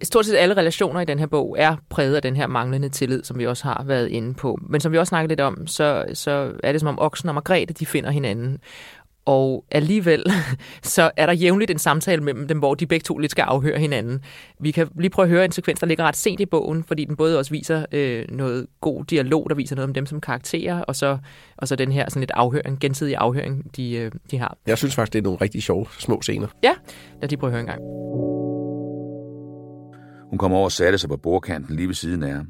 Stort set alle relationer i den her bog er præget af den her manglende tillid, som vi også har været inde på. Men som vi også snakkede lidt om, så, så er det som om Oksen og Margrethe, de finder hinanden. Og alligevel, så er der jævnligt en samtale mellem dem, hvor de begge to lidt skal afhøre hinanden. Vi kan lige prøve at høre en sekvens, der ligger ret sent i bogen, fordi den både også viser øh, noget god dialog, der viser noget om dem som karakterer, og så, og så den her sådan lidt afhøring, gensidig afhøring, de, øh, de har. Jeg synes faktisk, det er nogle rigtig sjove små scener. Ja, lad de prøve at høre en gang. Hun kom over og satte sig på bordkanten lige ved siden af ham.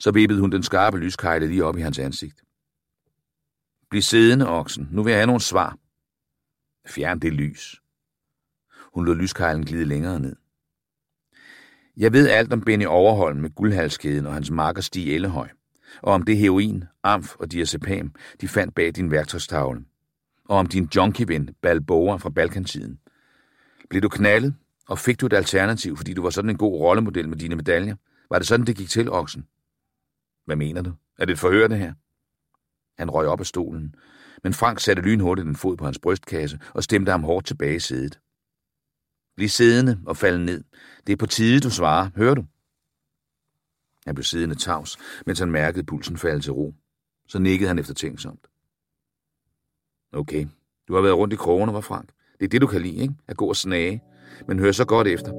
Så vippede hun den skarpe lyskejle lige op i hans ansigt. Bliv siddende, oksen. Nu vil jeg have nogle svar. Fjern det lys. Hun lod lyskejlen glide længere ned. Jeg ved alt om Benny Overholm med guldhalskæden og hans marker Stig Ellehøj, og om det heroin, amf og diazepam, de fandt bag din værktøjstavle, og om din junkie-ven Balboa fra Balkantiden. Blev du knaldet, og fik du et alternativ, fordi du var sådan en god rollemodel med dine medaljer? Var det sådan, det gik til, oksen? Hvad mener du? Er det et forhør, det her? Han røg op af stolen, men Frank satte lynhurtigt en fod på hans brystkasse og stemte ham hårdt tilbage i sædet. Bliv siddende og fald ned. Det er på tide, du svarer. Hører du? Han blev siddende tavs, mens han mærkede pulsen falde til ro. Så nikkede han efter tænksomt. Okay, du har været rundt i krogene, var Frank. Det er det, du kan lide, ikke? At gå og snage. Men hør så godt efter.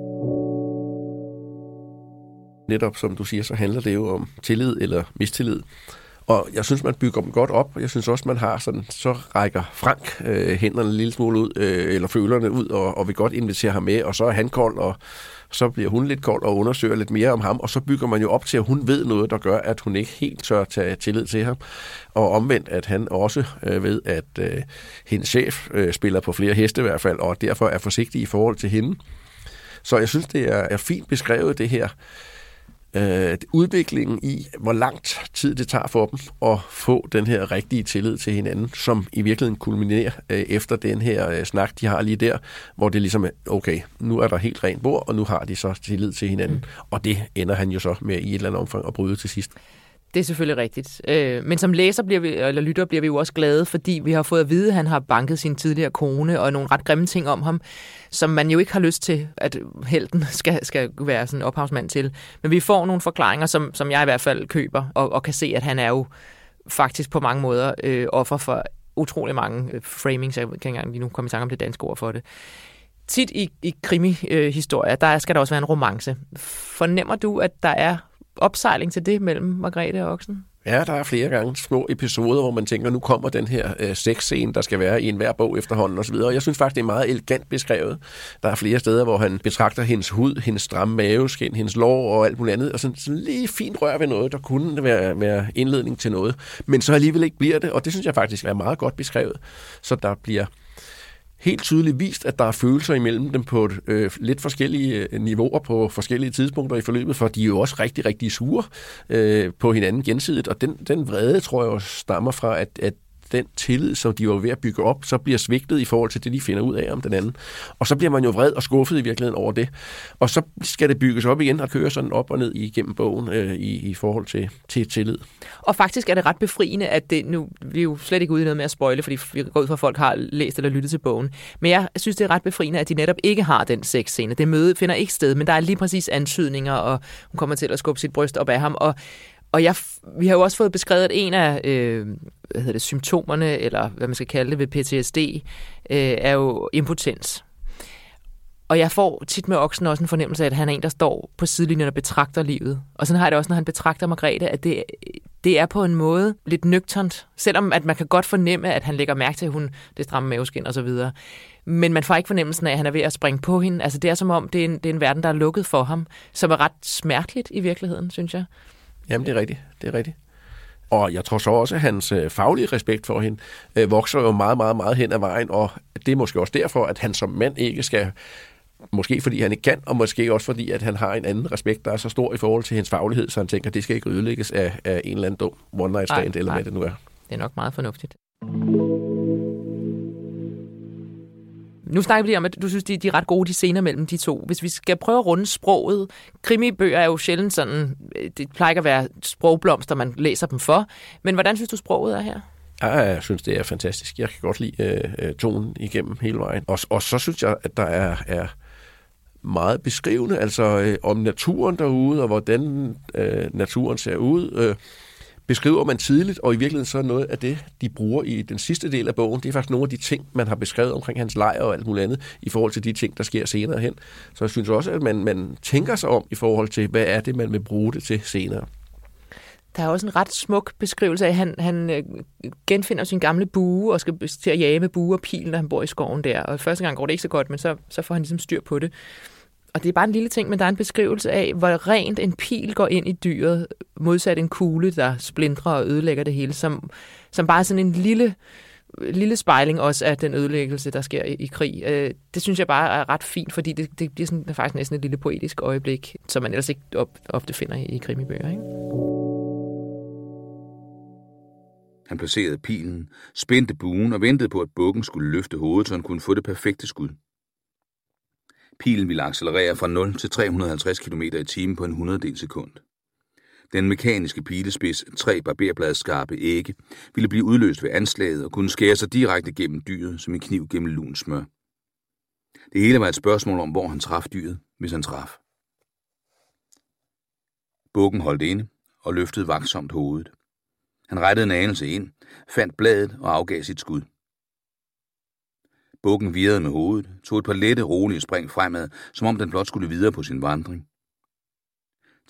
Netop som du siger, så handler det jo om tillid eller mistillid. Og jeg synes, man bygger dem godt op. Jeg synes også, man har sådan, så rækker Frank øh, hænderne en lille smule ud, øh, eller følerne ud, og, og vil godt invitere ham med, og så er han kold, og så bliver hun lidt kold og undersøger lidt mere om ham, og så bygger man jo op til, at hun ved noget, der gør, at hun ikke helt tør tage tillid til ham. Og omvendt, at han også øh, ved, at øh, hendes chef øh, spiller på flere heste i hvert fald, og derfor er forsigtig i forhold til hende. Så jeg synes, det er, er fint beskrevet, det her øh, udviklingen i, hvor langt tid det tager for dem at få den her rigtige tillid til hinanden, som i virkeligheden kulminerer øh, efter den her øh, snak, de har lige der, hvor det ligesom er, okay, nu er der helt rent bord, og nu har de så tillid til hinanden. Mm. Og det ender han jo så med i et eller andet omfang at bryde til sidst. Det er selvfølgelig rigtigt. Øh, men som læser bliver vi, eller lytter bliver vi jo også glade, fordi vi har fået at vide, at han har banket sin tidligere kone og nogle ret grimme ting om ham, som man jo ikke har lyst til, at helten skal, skal være sådan en ophavsmand til. Men vi får nogle forklaringer, som, som jeg i hvert fald køber, og, og kan se, at han er jo faktisk på mange måder øh, offer for utrolig mange øh, framings. Jeg kan ikke engang lige nu komme i tanke om det danske ord for det. tit i, i krimi-historier, der skal der også være en romance. Fornemmer du, at der er opsejling til det mellem Margrethe og Oksen? Ja, der er flere gange små episoder, hvor man tænker, nu kommer den her øh, sexscene, der skal være i enhver bog efterhånden osv. Og jeg synes faktisk, det er meget elegant beskrevet. Der er flere steder, hvor han betragter hendes hud, hendes stramme maveskin, hendes lår og alt muligt andet, og sådan, sådan lige fint rør ved noget, der kunne være, være indledning til noget. Men så alligevel ikke bliver det, og det synes jeg faktisk er meget godt beskrevet. Så der bliver helt tydeligt vist, at der er følelser imellem dem på et, øh, lidt forskellige øh, niveauer på forskellige tidspunkter i forløbet, for de er jo også rigtig, rigtig sure øh, på hinanden gensidigt, og den, den vrede, tror jeg også stammer fra, at, at den tillid, som de var ved at bygge op, så bliver svigtet i forhold til det, de finder ud af om den anden. Og så bliver man jo vred og skuffet i virkeligheden over det. Og så skal det bygges op igen og køre sådan op og ned igennem bogen øh, i, i forhold til, til tillid. Og faktisk er det ret befriende, at det nu, vi er jo slet ikke ude i noget med at spoile, fordi vi går ud fra, at folk har læst eller lyttet til bogen. Men jeg synes, det er ret befriende, at de netop ikke har den sexscene. Det møde finder ikke sted, men der er lige præcis antydninger, og hun kommer til at skubbe sit bryst op af ham. Og og jeg, vi har jo også fået beskrevet, at en af øh, hvad hedder det, symptomerne, eller hvad man skal kalde det ved PTSD, øh, er jo impotens. Og jeg får tit med oksen også en fornemmelse af, at han er en, der står på sidelinjen og betragter livet. Og sådan har jeg det også, når han betragter Margrethe, at det, det er på en måde lidt nøgternt. Selvom at man kan godt fornemme, at han lægger mærke til, at hun det stramme maveskin og så videre. Men man får ikke fornemmelsen af, at han er ved at springe på hende. Altså det er som om, det er en, det er en verden, der er lukket for ham, som er ret smerteligt i virkeligheden, synes jeg. Jamen, det er rigtigt. Det er rigtigt. Og jeg tror så også, at hans øh, faglige respekt for hende øh, vokser jo meget, meget, meget hen ad vejen, og det er måske også derfor, at han som mand ikke skal Måske fordi han ikke kan, og måske også fordi, at han har en anden respekt, der er så stor i forhold til hendes faglighed, så han tænker, at det skal ikke ødelægges af, af en eller anden dum one-night stand, eller hvad det nu er. Det er nok meget fornuftigt. Nu snakker vi lige om, at du synes, de, de er ret gode, de scener mellem de to. Hvis vi skal prøve at runde sproget. Krimibøger er jo sjældent sådan, øh, det plejer ikke at være sprogblomster, man læser dem for. Men hvordan synes du, sproget er her? Ja, jeg synes, det er fantastisk. Jeg kan godt lide øh, øh, tonen igennem hele vejen. Og, og så synes jeg, at der er, er meget beskrivende, altså øh, om naturen derude, og hvordan øh, naturen ser ud. Øh, beskriver man tidligt, og i virkeligheden så er noget af det, de bruger i den sidste del af bogen, det er faktisk nogle af de ting, man har beskrevet omkring hans lejr og alt muligt andet, i forhold til de ting, der sker senere hen. Så jeg synes også, at man, man tænker sig om i forhold til, hvad er det, man vil bruge det til senere. Der er også en ret smuk beskrivelse af, at han, han øh, genfinder sin gamle bue og skal til at jage med bue og pil, når han bor i skoven der. Og første gang går det ikke så godt, men så, så får han ligesom styr på det og det er bare en lille ting, men der er en beskrivelse af, hvor rent en pil går ind i dyret, modsat en kugle, der splindrer og ødelægger det hele, som, som bare er sådan en lille, lille spejling også af den ødelæggelse, der sker i, i krig. Øh, det synes jeg bare er ret fint, fordi det, det bliver sådan, faktisk næsten et lille poetisk øjeblik, som man ellers ikke op, ofte finder i, i krimibøger. Ikke? Han placerede pilen, spændte buen og ventede på, at bukken skulle løfte hovedet, så han kunne få det perfekte skud. Pilen ville accelerere fra 0 til 350 km i timen på en hundreddel sekund. Den mekaniske pilespids, tre barberbladskarpe ægge, ville blive udløst ved anslaget og kunne skære sig direkte gennem dyret som en kniv gennem lun smør. Det hele var et spørgsmål om, hvor han traf dyret, hvis han traf. Bukken holdt inde og løftede vagtsomt hovedet. Han rettede en anelse ind, fandt bladet og afgav sit skud. Bukken virrede med hovedet, tog et par lette, rolige spring fremad, som om den blot skulle videre på sin vandring.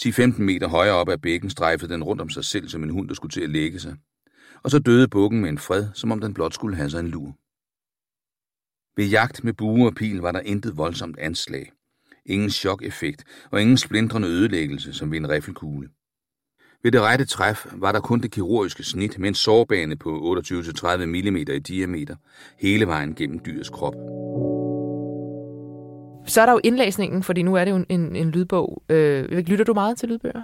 10-15 meter højere op ad bækken strejfede den rundt om sig selv som en hund, der skulle til at lægge sig. Og så døde bukken med en fred, som om den blot skulle have sig en lur. Ved jagt med bue og pil var der intet voldsomt anslag. Ingen chokeffekt og ingen splindrende ødelæggelse som ved en riffelkugle. Ved det rette træf var der kun det kirurgiske snit med en sårbane på 28-30 mm i diameter, hele vejen gennem dyrets krop. Så er der jo indlæsningen, fordi nu er det jo en, en lydbog. Øh, lytter du meget til lydbøger?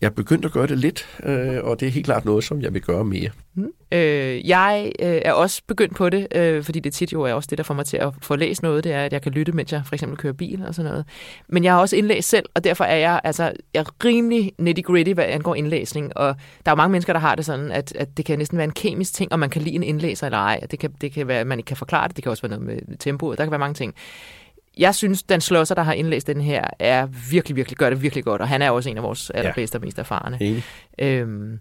Jeg er begyndt at gøre det lidt, øh, og det er helt klart noget, som jeg vil gøre mere. Mm. Øh, jeg øh, er også begyndt på det, øh, fordi det tit jo er også det, der får mig til at få læst noget, det er, at jeg kan lytte, mens jeg for eksempel kører bil og sådan noget. Men jeg har også indlæst selv, og derfor er jeg, altså, jeg er rimelig nitty-gritty, hvad angår indlæsning. Og der er jo mange mennesker, der har det sådan, at, at det kan næsten være en kemisk ting, om man kan lide en indlæser eller ej. Det kan, det kan være, at man ikke kan forklare det, det kan også være noget med tempoet, der kan være mange ting. Jeg synes, den slåsser, der har indlæst den her, er virkelig, virkelig, gør det virkelig godt, og han er også en af vores allerbedste og mest erfarne. Enig. Øhm,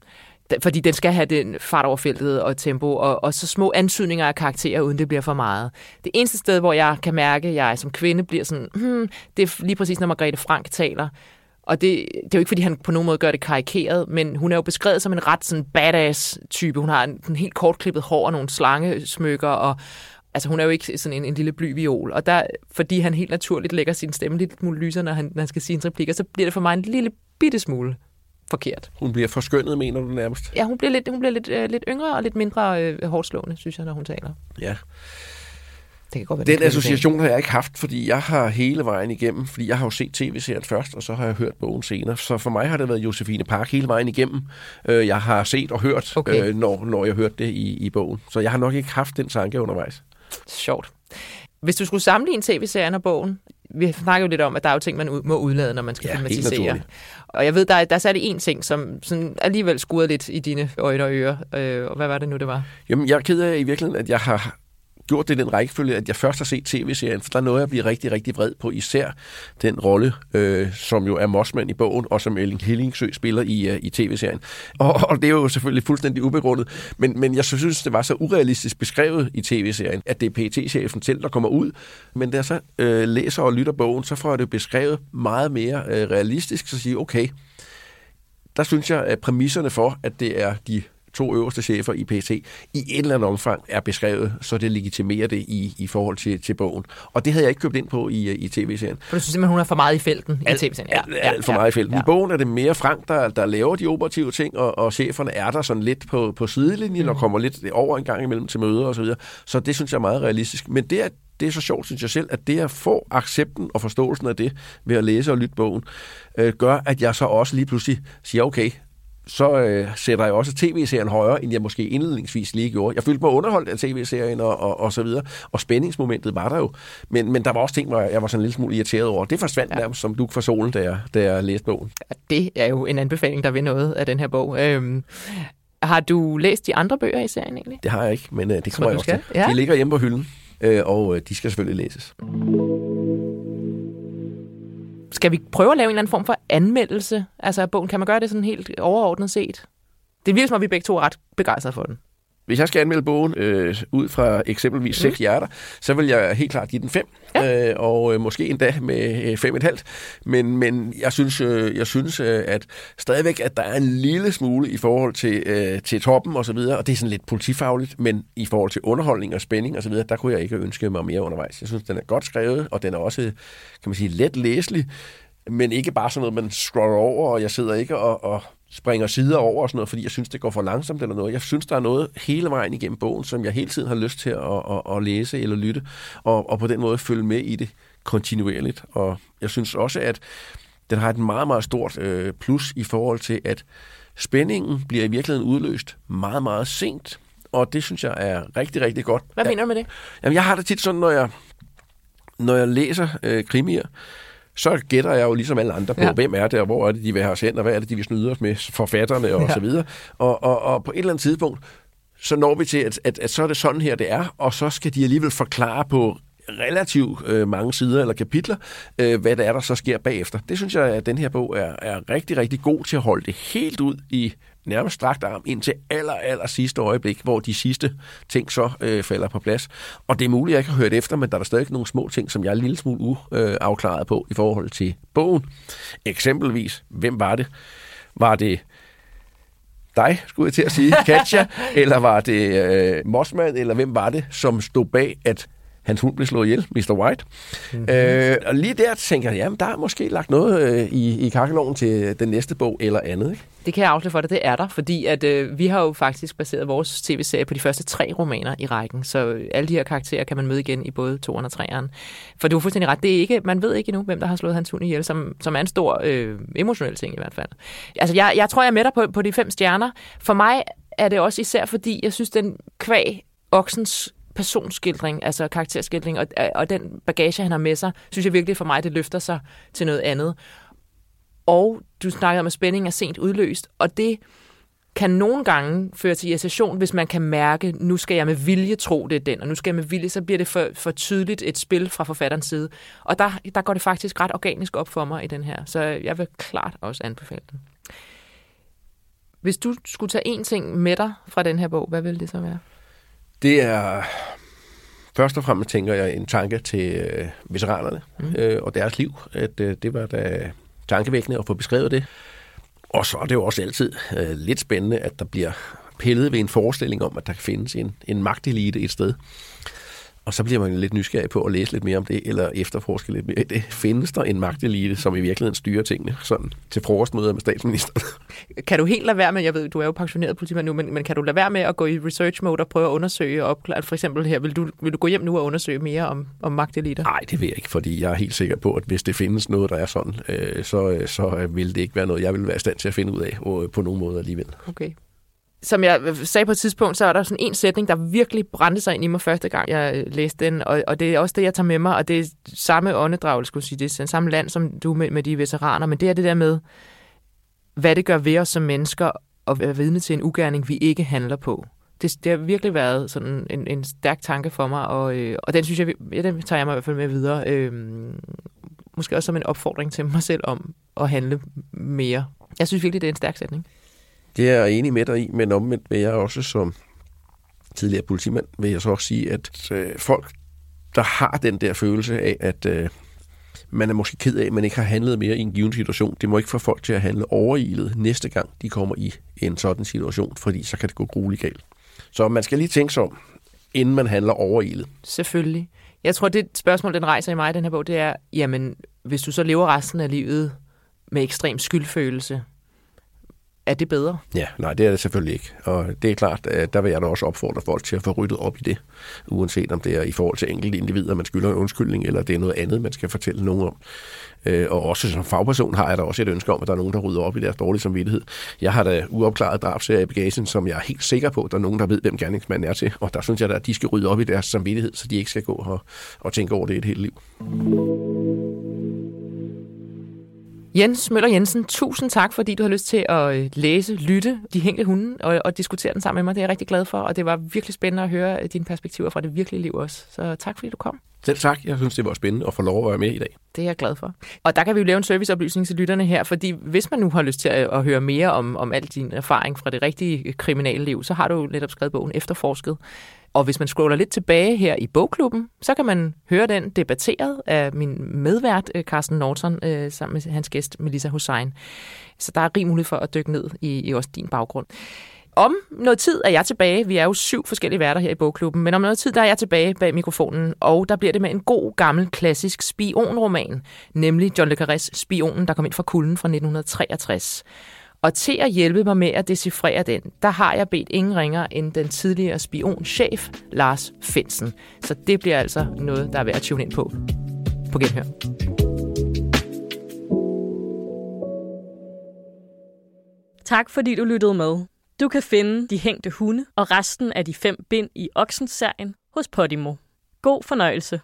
fordi den skal have den fart over feltet og tempo, og, og så små antydninger af karakterer, uden det bliver for meget. Det eneste sted, hvor jeg kan mærke, at jeg som kvinde bliver sådan, hmm, det er lige præcis, når Margrethe Frank taler. Og det, det er jo ikke, fordi han på nogen måde gør det karikeret, men hun er jo beskrevet som en ret sådan badass-type. Hun har en, en helt kortklippet hår og nogle slangesmykker, og altså hun er jo ikke sådan en, en lille blyviol. Og der, fordi han helt naturligt lægger sin stemme lidt smule lyser, når han, når han skal sige en replikker, så bliver det for mig en lille bitte smule forkert. Hun bliver forskønnet, mener du nærmest? Ja, hun bliver lidt, hun bliver lidt, øh, lidt yngre og lidt mindre øh, hårdt slående, synes jeg, når hun taler. Ja. Det kan godt være, Den association har jeg ikke haft, fordi jeg har hele vejen igennem, fordi jeg har jo set tv-serien først, og så har jeg hørt bogen senere. Så for mig har det været Josefine Park hele vejen igennem. Øh, jeg har set og hørt, Okay. øh, når, når jeg hørte det i, i bogen. Så jeg har nok ikke haft den tanke undervejs. Sjovt. Hvis du skulle sammenligne tv-serien og bogen, vi snakker jo lidt om, at der er jo ting, man må udlade, når man skal Ja, filmatisere. Og jeg ved, der er, der er særlig en ting, som sådan alligevel skurede lidt i dine øjne og ører. Øh, og hvad var det nu, det var? Jamen, jeg er ked af i virkeligheden, at jeg har gjort det i den rækkefølge, at jeg først har set tv-serien, for der noget jeg bliver rigtig, rigtig vred på især den rolle, øh, som jo er Mossman i bogen, og som Ellen Hillingsø spiller i, øh, i tv-serien. Og, og det er jo selvfølgelig fuldstændig ubegrundet, men, men jeg synes, det var så urealistisk beskrevet i tv-serien, at det er pt chefen selv, der kommer ud. Men da jeg så øh, læser og lytter bogen, så får jeg det beskrevet meget mere øh, realistisk, så siger okay, der synes jeg, at præmisserne for, at det er de to øverste chefer i PT, i et eller andet omfang er beskrevet, så det legitimerer det i, i forhold til, til bogen. Og det havde jeg ikke købt ind på i, i tv-serien. For du synes simpelthen, hun er for meget i felten Alt- i tv-serien. Alt, alt for meget i felten. I bogen er det mere Frank, der, der laver de operative ting, og, og cheferne er der sådan lidt på, på sidelinjen mm. og kommer lidt over en gang imellem til møder osv. Så, videre. så det synes jeg er meget realistisk. Men det er, det er så sjovt, synes jeg selv, at det at få accepten og forståelsen af det ved at læse og lytte bogen, øh, gør, at jeg så også lige pludselig siger, okay, så øh, sætter jeg også tv-serien højere, end jeg måske indledningsvis lige gjorde. Jeg følte mig underholdt af tv-serien og, og, og så videre, og spændingsmomentet var der jo. Men, men der var også ting, hvor jeg var sådan en lille smule irriteret over. Det forsvandt ja. nærmest som duk for solen, da jeg, da jeg læste bogen. Det er jo en anbefaling, der vil noget af den her bog. Øhm, har du læst de andre bøger i serien egentlig? Det har jeg ikke, men øh, det kommer jeg også skal. til. Ja. De ligger hjemme på hylden, øh, og øh, de skal selvfølgelig læses. Skal vi prøve at lave en eller anden form for anmeldelse altså af bogen? Kan man gøre det sådan helt overordnet set? Det virker som om, vi begge to er ret begejstrede for den. Hvis jeg skal anmelde bogen øh, ud fra eksempelvis seks hjerter, så vil jeg helt klart give den fem, ja. øh, og øh, måske endda med øh, fem et halvt. Men, men jeg synes, øh, jeg synes øh, at stadigvæk, at der er en lille smule i forhold til, øh, til toppen og så videre, og det er sådan lidt politifagligt, men i forhold til underholdning og spænding og så videre, der kunne jeg ikke ønske mig mere undervejs. Jeg synes, den er godt skrevet, og den er også, kan man sige, let læselig, men ikke bare sådan noget, man scroller over, og jeg sidder ikke og, og springer sider over og sådan noget, fordi jeg synes, det går for langsomt eller noget. Jeg synes, der er noget hele vejen igennem bogen, som jeg hele tiden har lyst til at, at, at læse eller lytte, og, og på den måde følge med i det kontinuerligt. Og jeg synes også, at den har et meget, meget stort øh, plus i forhold til, at spændingen bliver i virkeligheden udløst meget, meget sent, og det synes jeg er rigtig, rigtig godt. Hvad mener du med det? Jamen, jeg har det tit sådan, når jeg, når jeg læser øh, krimier, så gætter jeg jo ligesom alle andre på, Ja. hvem er det, og hvor er det, de vil have os hen, og hvad er det, de vil snyde os med, forfatterne og Ja. ja. så videre. Og, og, og på et eller andet tidspunkt, så når vi til, at, at, at så er det sådan her, det er, og så skal de alligevel forklare på relativt øh, mange sider eller kapitler, øh, hvad det er, der så sker bagefter. Det synes jeg, at den her bog er, er rigtig, rigtig god til at holde det helt ud i nærmest strakt arm indtil aller, aller sidste øjeblik, hvor de sidste ting så øh, falder på plads. Og det er muligt, at jeg ikke har hørt efter, men der er der stadig nogle små ting, som jeg er en lille smule uafklaret på i forhold til bogen. Eksempelvis, hvem var det? Var det dig, skulle jeg til at sige, Katja, eller var det øh, Mossman, eller hvem var det, som stod bag, at hans hund blev slået ihjel, Mr. White. Mm-hmm. Øh, og lige der tænker jeg, jamen der er måske lagt noget øh, i, i kakkeloven til den næste bog eller andet. Ikke? Det kan jeg afsløre for dig, det er der, fordi at, øh, vi har jo faktisk baseret vores tv-serie på de første tre romaner i rækken, så øh, alle de her karakterer kan man møde igen i både 2'eren og 3'eren. For du er fuldstændig ret, det er ikke, man ved ikke endnu, hvem der har slået hans hund ihjel, som, som er en stor øh, emotionel ting i hvert fald. Altså jeg, jeg tror, jeg er med dig på, på de fem stjerner. For mig er det også især, fordi jeg synes, den kvæg oksens personskildring, altså karakterskildring, og, og den bagage, han har med sig, synes jeg virkelig for mig, det løfter sig til noget andet. Og du snakkede om, at spænding er sent udløst, og det kan nogle gange føre til irritation, hvis man kan mærke, nu skal jeg med vilje tro, det er den, og nu skal jeg med vilje, så bliver det for, for tydeligt et spil fra forfatterens side. Og der, der går det faktisk ret organisk op for mig i den her, så jeg vil klart også anbefale den. Hvis du skulle tage én ting med dig fra den her bog, hvad ville det så være? Det er først og fremmest, tænker jeg, en tanke til øh, veteranerne mm. øh, og deres liv. At øh, det var da tankevækkende at få beskrevet det. Og så er det jo også altid øh, lidt spændende, at der bliver pillet ved en forestilling om, at der kan findes en, en magtelite et sted. Og så bliver man lidt nysgerrig på at læse lidt mere om det, eller efterforske lidt mere det. Findes der en magtelite, som i virkeligheden styrer tingene sådan til frokostmøder med statsministeren? Kan du helt lade være med, jeg ved, du er jo pensioneret politimand nu, men, men kan du lade være med at gå i research mode og prøve at undersøge og opklare? For eksempel her, vil du, vil du gå hjem nu og undersøge mere om, om magteliter? Nej, det vil jeg ikke, fordi jeg er helt sikker på, at hvis det findes noget, der er sådan, øh, så, så vil det ikke være noget, jeg vil være i stand til at finde ud af og, på nogen måde alligevel. Okay som jeg sagde på et tidspunkt, så er der sådan en sætning, der virkelig brændte sig ind i mig første gang, jeg øh, læste den, og, og det er også det, jeg tager med mig, og det er samme åndedrag, skulle sige, det er samme land som du med, med de veteraner, men det er det der med, hvad det gør ved os som mennesker at være vidne til en ugerning, vi ikke handler på. Det, det har virkelig været sådan en, en stærk tanke for mig, og, øh, og den synes jeg, ja, den tager jeg mig i hvert fald med videre. Øh, måske også som en opfordring til mig selv om at handle mere. Jeg synes virkelig, det er en stærk sætning. Det er jeg enig med dig i, men omvendt vil jeg også som tidligere politimand, vil jeg så også sige, at øh, folk, der har den der følelse af, at øh, man er måske ked af, at man ikke har handlet mere i en given situation, det må ikke få folk til at handle overilet næste gang, de kommer i en sådan situation, fordi så kan det gå grueligt galt. Så man skal lige tænke sig om, inden man handler overilet. Selvfølgelig. Jeg tror, det spørgsmål, den rejser i mig, den her bog, det er, jamen, hvis du så lever resten af livet med ekstrem skyldfølelse, er det bedre? Ja, nej, det er det selvfølgelig ikke. Og det er klart, at der vil jeg da også opfordre folk til at få ryddet op i det, uanset om det er i forhold til enkelte individer, man skylder en undskyldning, eller det er noget andet, man skal fortælle nogen om. Øh, og også som fagperson har jeg da også et ønske om, at der er nogen, der rydder op i deres dårlige samvittighed. Jeg har da uopklaret drabsager i bagagen, som jeg er helt sikker på, at der er nogen, der ved, hvem gerningsmanden er til. Og der synes jeg da, at de skal rydde op i deres samvittighed, så de ikke skal gå og, og tænke over det et helt liv. Jens Møller Jensen, tusind tak, fordi du har lyst til at øh, læse, lytte De Hængte Hunde og, og diskutere den sammen med mig. Det er jeg rigtig glad for, og det var virkelig spændende at høre øh, dine perspektiver fra det virkelige liv også. Så tak, fordi du kom. Selv tak. Jeg synes, det var spændende at få lov at være med i dag. Det er jeg glad for. Og der kan vi jo lave en serviceoplysning til lytterne her, fordi hvis man nu har lyst til at, at høre mere om, om al din erfaring fra det rigtige kriminelle liv, så har du netop skrevet bogen Efterforsket, og hvis man scroller lidt tilbage her i bogklubben, så kan man høre den debatteret af min medvært, øh, Carsten Norton, øh, sammen med hans gæst, Melissa Hussein. Så der er rig mulighed for at dykke ned i, i også din baggrund. Om noget tid er jeg tilbage. Vi er jo syv forskellige værter her i bogklubben, men om noget tid der er jeg tilbage bag mikrofonen, og der bliver det med en god gammel klassisk spionroman, nemlig John le Carrés Spionen, der kom ind fra kulden fra 1963. Og til at hjælpe mig med at decifrere den, der har jeg bedt ingen ringer end den tidligere spionchef, Lars Finsen. Så det bliver altså noget, der er værd at tune ind på. På genhør. Tak fordi du lyttede med. Du kan finde De Hængte Hunde og resten af de fem bind i Oxens-serien hos Podimo. God fornøjelse.